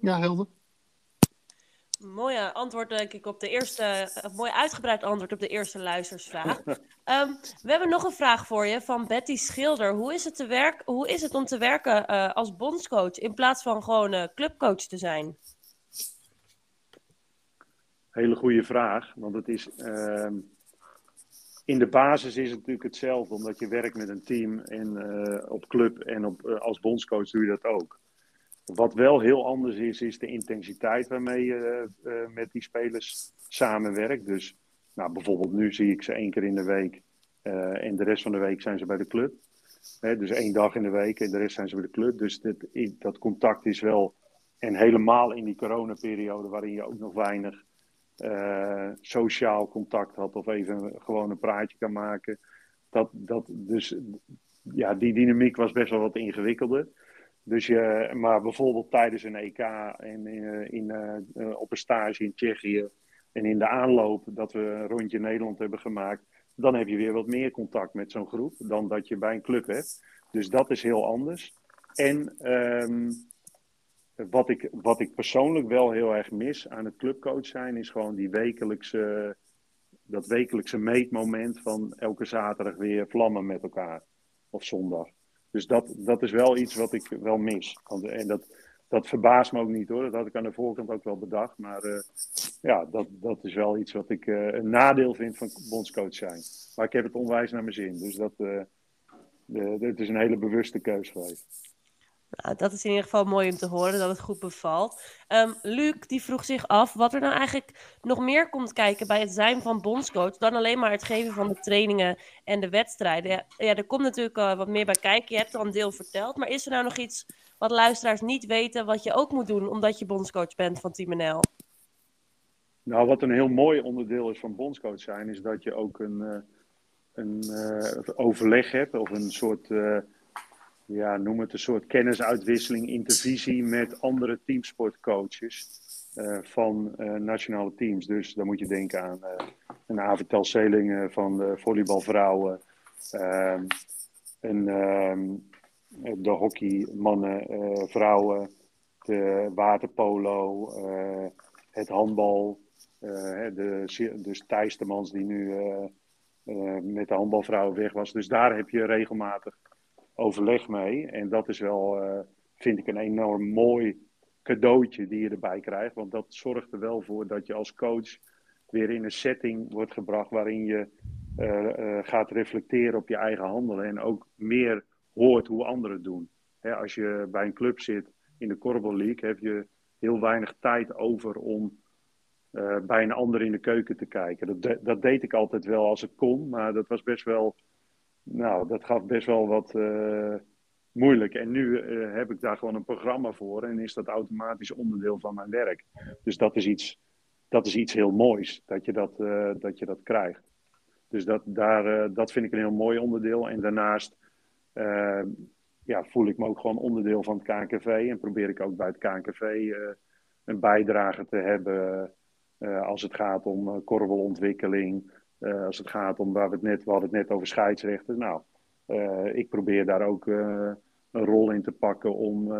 Ja, helder. Mooi antwoord, denk ik, op de eerste. Mooi uitgebreid antwoord op de eerste luistersvraag. um, we hebben nog een vraag voor je van Betty Schilder. Hoe is het, te werk, hoe is het om te werken uh, als bondscoach in plaats van gewoon uh, clubcoach te zijn? Hele goede vraag, want het is. Ehm, in de basis is het natuurlijk hetzelfde, omdat je werkt met een team en op club en op, als bondscoach doe je dat ook. Wat wel heel anders is, is de intensiteit waarmee je uh, met die spelers samenwerkt. Dus nou, bijvoorbeeld nu zie ik ze één keer in de week en de rest van de week zijn ze bij de club. Hè, dus één dag in de week en de rest zijn ze bij de club. Dus dit, dat contact is wel, en helemaal in die coronaperiode waarin je ook nog weinig uh, sociaal contact had of even gewoon een praatje kan maken. Dat, dat, dus ja, die dynamiek was best wel wat ingewikkelder. Dus je, maar bijvoorbeeld tijdens een EK en in, in, uh, op een stage in Tsjechië en in de aanloop dat we rondje Nederland hebben gemaakt, dan heb je weer wat meer contact met zo'n groep dan dat je bij een club hebt. Dus dat is heel anders. En um, wat, ik, wat ik persoonlijk wel heel erg mis aan het clubcoach zijn, is gewoon die wekelijkse, dat wekelijkse meetmoment van elke zaterdag weer vlammen met elkaar. Of zondag. Dus dat, dat is wel iets wat ik wel mis. En dat, dat verbaast me ook niet hoor. Dat had ik aan de voorkant ook wel bedacht. Maar uh, ja, dat, dat is wel iets wat ik uh, een nadeel vind van bondscoach zijn. Maar ik heb het onwijs naar mijn zin. Dus dat, uh, de, het is een hele bewuste keus geweest. Nou, dat is in ieder geval mooi om te horen dat het goed bevalt. Um, Luc die vroeg zich af wat er nou eigenlijk nog meer komt kijken bij het zijn van bondscoach dan alleen maar het geven van de trainingen en de wedstrijden. Ja, er komt natuurlijk uh, wat meer bij kijken. Je hebt al een deel verteld, maar is er nou nog iets wat luisteraars niet weten wat je ook moet doen omdat je bondscoach bent van Team NL? Nou, wat een heel mooi onderdeel is van bondscoach zijn, is dat je ook een, uh, een uh, overleg hebt of een soort ja, noem het een soort kennisuitwisseling, intervisie met andere teamsportcoaches uh, van uh, nationale teams. Dus dan moet je denken aan uh, een Selingen van de volleybalvrouwen. En de hockeymannen, vrouwen, de waterpolo, het handbal. de, dus Thijs de Mans die nu met de handbalvrouwen weg was. Dus daar heb je regelmatig overleg mee. En dat is wel, vind ik, een enorm mooi cadeautje die je erbij krijgt. Want dat zorgt er wel voor dat je als coach weer in een setting wordt gebracht waarin je uh, gaat reflecteren op je eigen handelen en ook meer hoort hoe anderen doen. als je bij een club zit in de Corbel League, heb je heel weinig tijd over om bij een ander in de keuken te kijken. Dat, dat deed ik altijd wel als het kon, maar dat was best wel, nou, dat gaf best wel wat moeilijk. En nu uh, heb ik daar gewoon een programma voor en is dat automatisch onderdeel van mijn werk. Dus dat is iets, dat is iets heel moois, dat je dat, uh, dat, je dat krijgt. Dus dat, daar, dat vind ik een heel mooi onderdeel. En daarnaast ja, voel ik me ook gewoon onderdeel van het KNKV en probeer ik ook bij het KNKV een bijdrage te hebben als het gaat om korbelontwikkeling, als het gaat om waar we het net, we hadden het net over scheidsrechten. Nou, uh, ik probeer daar ook uh, een rol in te pakken om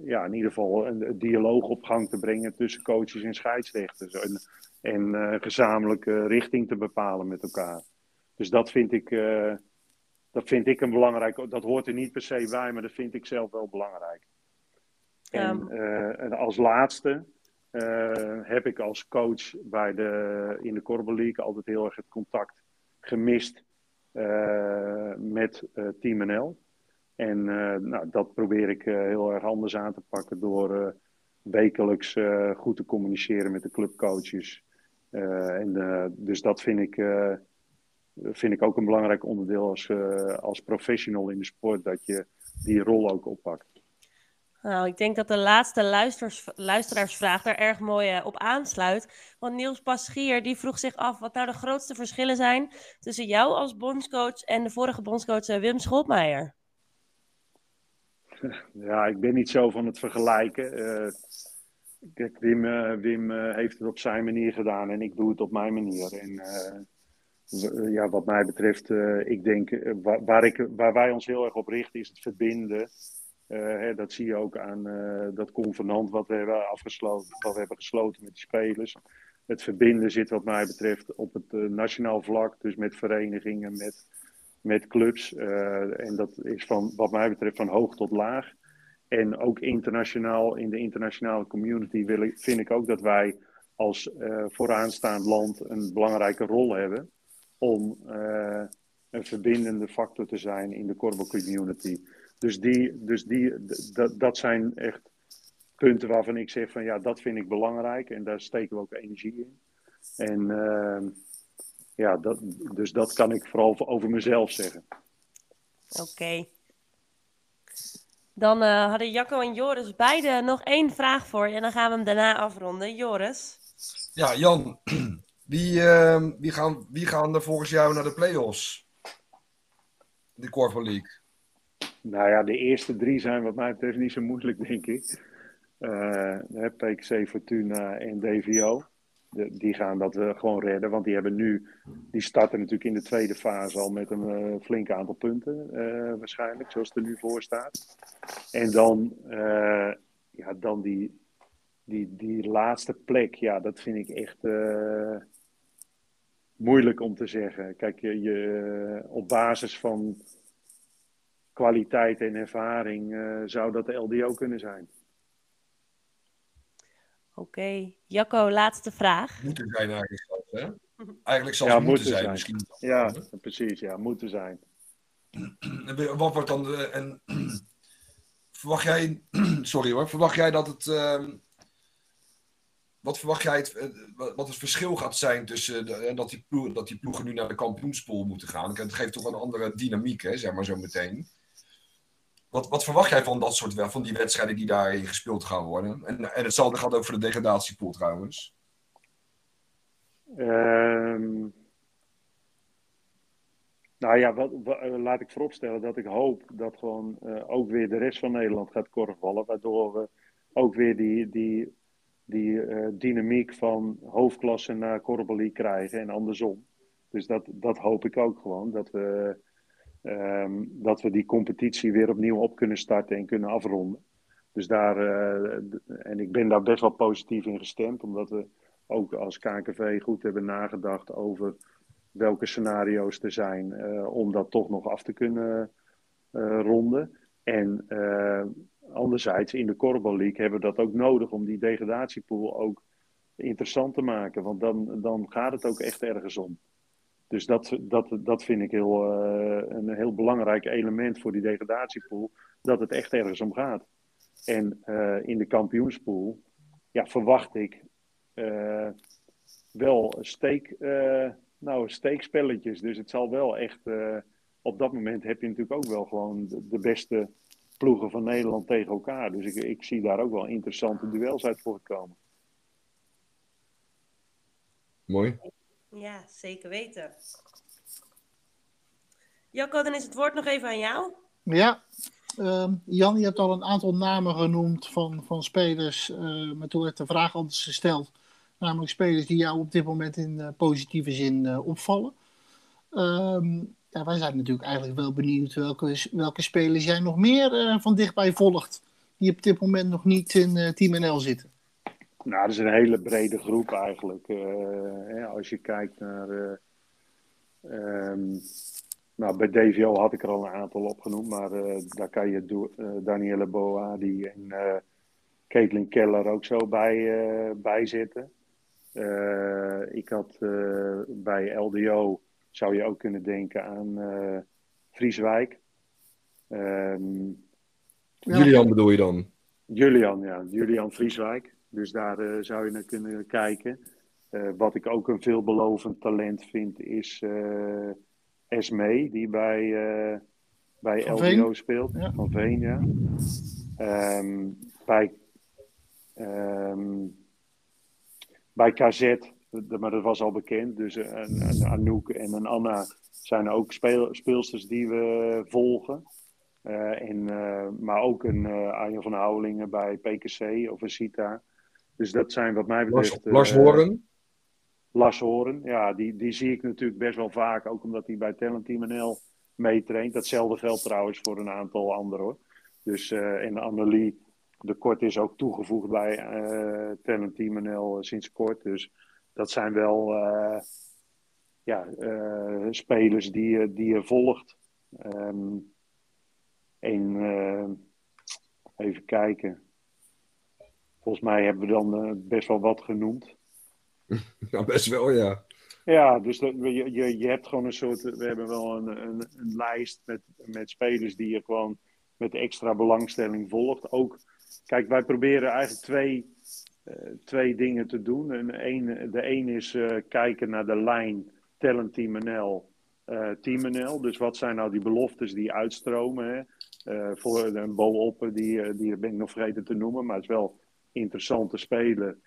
ja, in ieder geval een, een, dialoog op gang te brengen tussen coaches en scheidsrechters. En, en gezamenlijke richting te bepalen met elkaar. Dus dat vind ik, dat vind ik een belangrijk. Dat hoort er niet per se bij, maar dat vind ik zelf wel belangrijk. Ja. En, en, als laatste heb ik als coach bij de, in de Corbel League altijd heel erg het contact gemist uh, met uh, Team NL. En nou, dat probeer ik heel erg anders aan te pakken door wekelijks goed te communiceren met de clubcoaches. en, dus dat vind ik, vind ik ook een belangrijk onderdeel als, als professional in de sport, dat je die rol ook oppakt. Nou, ik denk dat de laatste luisteraarsvraag daar erg mooi uh, op aansluit. Want Niels Paschier die vroeg zich af wat nou de grootste verschillen zijn tussen jou als bondscoach en de vorige bondscoach uh, Wim Schotmeijer. Ja, ik ben niet zo van het vergelijken. Kijk, Wim, Wim heeft het op zijn manier gedaan en ik doe het op mijn manier. En ja, wat mij betreft, ik denk, waar, ik, waar wij ons heel erg op richten is het verbinden hè, dat zie je ook aan uh, dat convenant wat we hebben afgesloten, wat we hebben gesloten met de spelers. Het verbinden zit wat mij betreft op het uh, nationaal vlak, dus met verenigingen, met, met clubs. en dat is van, wat mij betreft van hoog tot laag. En ook internationaal, in de internationale community wil vind ik ook dat wij als vooraanstaand land een belangrijke rol hebben om een verbindende factor te zijn in de Corbo community. Dus, die, dus die, dat, dat zijn echt punten waarvan ik zeg van ja, dat vind ik belangrijk en daar steken we ook energie in. En uh, ja, dat, dus dat kan ik vooral over mezelf zeggen. Oké. Okay. Dan uh, hadden Jacco en Joris beide nog één vraag voor je en dan gaan we hem daarna afronden. Joris? Ja, Jan, wie, uh, wie, gaan, wie gaan er volgens jou naar de play-offs? De Corvo League. Nou ja, de eerste drie zijn wat mij betreft niet zo moeilijk, denk ik. Uh, PKC, Fortuna en DVO. Die gaan dat uh, gewoon redden, want die hebben nu, die starten natuurlijk in de tweede fase al met een uh, flink aantal punten, waarschijnlijk, zoals het er nu voor staat. En dan, ja, dan die, die, die laatste plek, ja, dat vind ik echt moeilijk om te zeggen. Kijk, je, je op basis van kwaliteit en ervaring uh, zou dat de LDO kunnen zijn. Oké, okay. Jacco, laatste vraag. Moeten zijn eigenlijk zelfs, hè? Eigenlijk zal ja, het moeten, zijn, misschien. Ja, precies, ja, moeten zijn. Wat wordt dan de, en verwacht jij, sorry hoor, verwacht jij dat het, uh, wat verwacht jij het, eh, wat het verschil gaat zijn tussen de, en dat die, ploeg, dat die ploegen nu naar de kampioenspool moeten gaan? Het geeft toch een andere dynamiek, hè, zeg maar zo meteen. Wat, wat verwacht jij van dat soort van die wedstrijden die daarin gespeeld gaan worden? En, en hetzelfde gaat ook voor de degradatiepool trouwens. Um, nou ja, wat, laat ik vooropstellen dat ik hoop dat gewoon uh, ook weer de rest van Nederland gaat korfballen. Waardoor we ook weer die, die, die eh, dynamiek van hoofdklasse naar Korrebelie krijgen en andersom. Dus dat, dat hoop ik ook gewoon. Dat we, ehm, dat we die competitie weer opnieuw op kunnen starten en kunnen afronden. Dus daar, eh, en ik ben daar best wel positief in gestemd, omdat we ook als KNKV goed hebben nagedacht over welke scenario's er zijn uh, om dat toch nog af te kunnen uh, ronden. En anderzijds, in de Korfbal League hebben we dat ook nodig om die degradatiepool ook interessant te maken. Want dan, dan gaat het ook echt ergens om. Dus dat, dat, dat vind ik heel, uh, een heel belangrijk element voor die degradatiepool. Dat het echt ergens om gaat. En uh, in de kampioenspool ja, verwacht ik uh, wel steek, nou, steekspelletjes. Dus het zal wel echt. op dat moment heb je natuurlijk ook wel gewoon de, de beste ploegen van Nederland tegen elkaar. Dus ik, ik zie daar ook wel interessante duels uit voortkomen. Mooi. Ja, zeker weten. Jacco, dan is het woord nog even aan jou. Ja, uh, Jan, je hebt al een aantal namen genoemd van, van spelers, uh, maar toen werd de vraag anders gesteld. Namelijk spelers die jou op dit moment in uh, positieve zin uh, opvallen. Um, ja, wij zijn natuurlijk eigenlijk wel benieuwd welke, welke spelers jij nog meer van dichtbij volgt. Die op dit moment nog niet in Team NL zitten. Nou, dat is een hele brede groep eigenlijk. Uh, hè, als je kijkt naar. Um, nou, bij DVO had ik er al een aantal opgenoemd, maar daar kan je do, Danielle Boadi en Caitlin Keller ook zo bij, bij zitten. ik had bij LDO zou je ook kunnen denken aan uh, Frieswijk. Um, Julian bedoel je dan? Julian, ja. Julian Frieswijk. Dus daar uh, zou je naar kunnen kijken. Uh, wat ik ook een veelbelovend talent vind is Esme, die bij, bij Van Veen? speelt. Ja. Van Veen, ja. Um, bij, um, bij KZ maar dat was al bekend. Dus een, een Anouk en een Anna zijn ook speel, speelsters die we volgen. Uh, en, uh, maar ook een uh, Arjen van Houwelingen bij PKC of een Sita. Dus dat zijn wat mij betreft... Lars, Lars Horen? Lars Horen, ja. Die, die zie ik natuurlijk best wel vaak. Ook omdat hij bij Talent Team NL meetraint. Datzelfde geldt trouwens voor een aantal anderen hoor. Dus, en Annelie de Kort is ook toegevoegd bij Talent Team NL sinds kort. Dus dat zijn wel uh, ja, uh, spelers die, die je volgt. Um, en uh, even kijken. Volgens mij hebben we dan best wel wat genoemd. Ja, best wel, ja. Ja, dus dat, je, je, je hebt gewoon een soort. We hebben wel een, een, een lijst met, met spelers die je gewoon met extra belangstelling volgt. Ook, kijk, wij proberen eigenlijk twee uh, twee dingen te doen. En een, de een is uh, kijken naar de lijn Talent Team NL, uh, Team NL. Dus wat zijn nou die beloftes die uitstromen? Hè? voor een Bo die, die ben ik nog vergeten te noemen, maar het is wel interessant te spelen.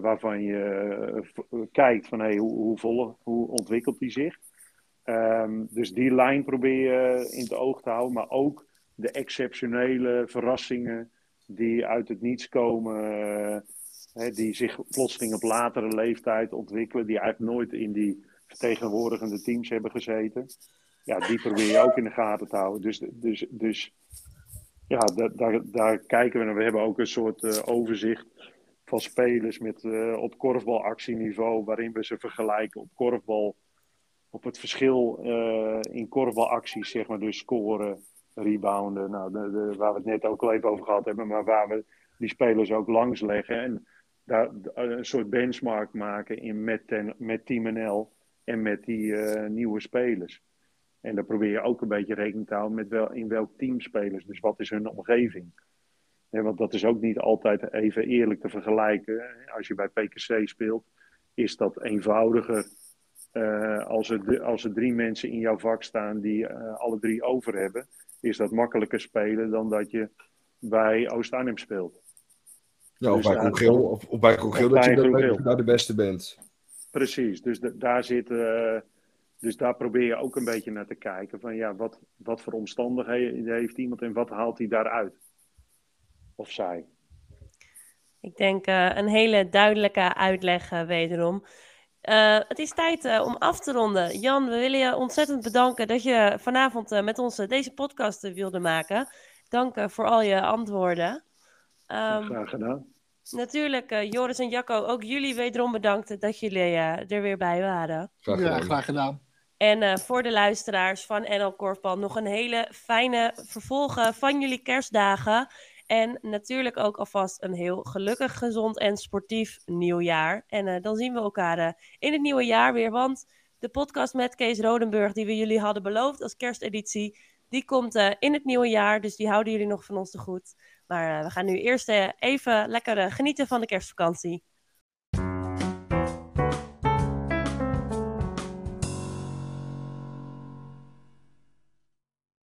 waarvan je kijkt van hey, hoe, hoe, vol, hoe ontwikkelt die zich. Um, dus die lijn probeer je in het oog te houden, maar ook de exceptionele verrassingen die uit het niets komen hè, die zich plotseling op latere leeftijd ontwikkelen, die eigenlijk nooit in die vertegenwoordigende teams hebben gezeten. Ja, die probeer je ook in de gaten te houden. Dus, dus, dus ja, daar, daar, kijken we naar. We hebben ook een soort uh, overzicht van spelers met, uh, op korfbalactieniveau, waarin we ze vergelijken op korfbal, op het verschil uh, in korfbalacties, zeg maar, dus scoren, rebounden, nou, de, waar we het net ook al even over gehad hebben, maar waar we die spelers ook langs leggen. En daar, een soort benchmark maken in, met, ten, met Team NL en met die nieuwe spelers. En dan probeer je ook een beetje rekening te houden met wel, in welk team spelers. Dus wat is hun omgeving? Ja, want dat is ook niet altijd even eerlijk te vergelijken. Als je bij PKC speelt, is dat eenvoudiger uh, als, er, als er drie mensen in jouw vak staan die uh, alle drie over hebben. Is dat makkelijker spelen dan dat je bij Oost-Arnhem speelt. Ja, of dus bij Congeel, of, of bij Congeel dat, je dat daar de beste bent. Precies, dus de, daar zit, uh, dus daar probeer je ook een beetje naar te kijken van ja, wat, wat voor omstandigheden heeft iemand en wat haalt hij daaruit? Of zij? Ik denk uh, een hele duidelijke uitleg uh, wederom. Uh, het is tijd om af te ronden. Jan, we willen je ontzettend bedanken dat je vanavond met ons deze podcast wilde maken. Dank voor al je antwoorden. Um, Graag gedaan. Natuurlijk, Joris en Jacco, ook jullie wederom bedankt dat jullie er weer bij waren. Graag gedaan. Ja, graag gedaan. En voor de luisteraars van NL Korfbal nog een hele fijne vervolgen van jullie kerstdagen. En natuurlijk ook alvast een heel gelukkig, gezond en sportief nieuwjaar. En uh, dan zien we elkaar uh, in het nieuwe jaar weer. Want de podcast met Kees Rodenburg, die we jullie hadden beloofd als kersteditie, die komt in het nieuwe jaar. Dus die houden jullie nog van ons te goed. Maar we gaan nu eerst even lekker genieten van de kerstvakantie.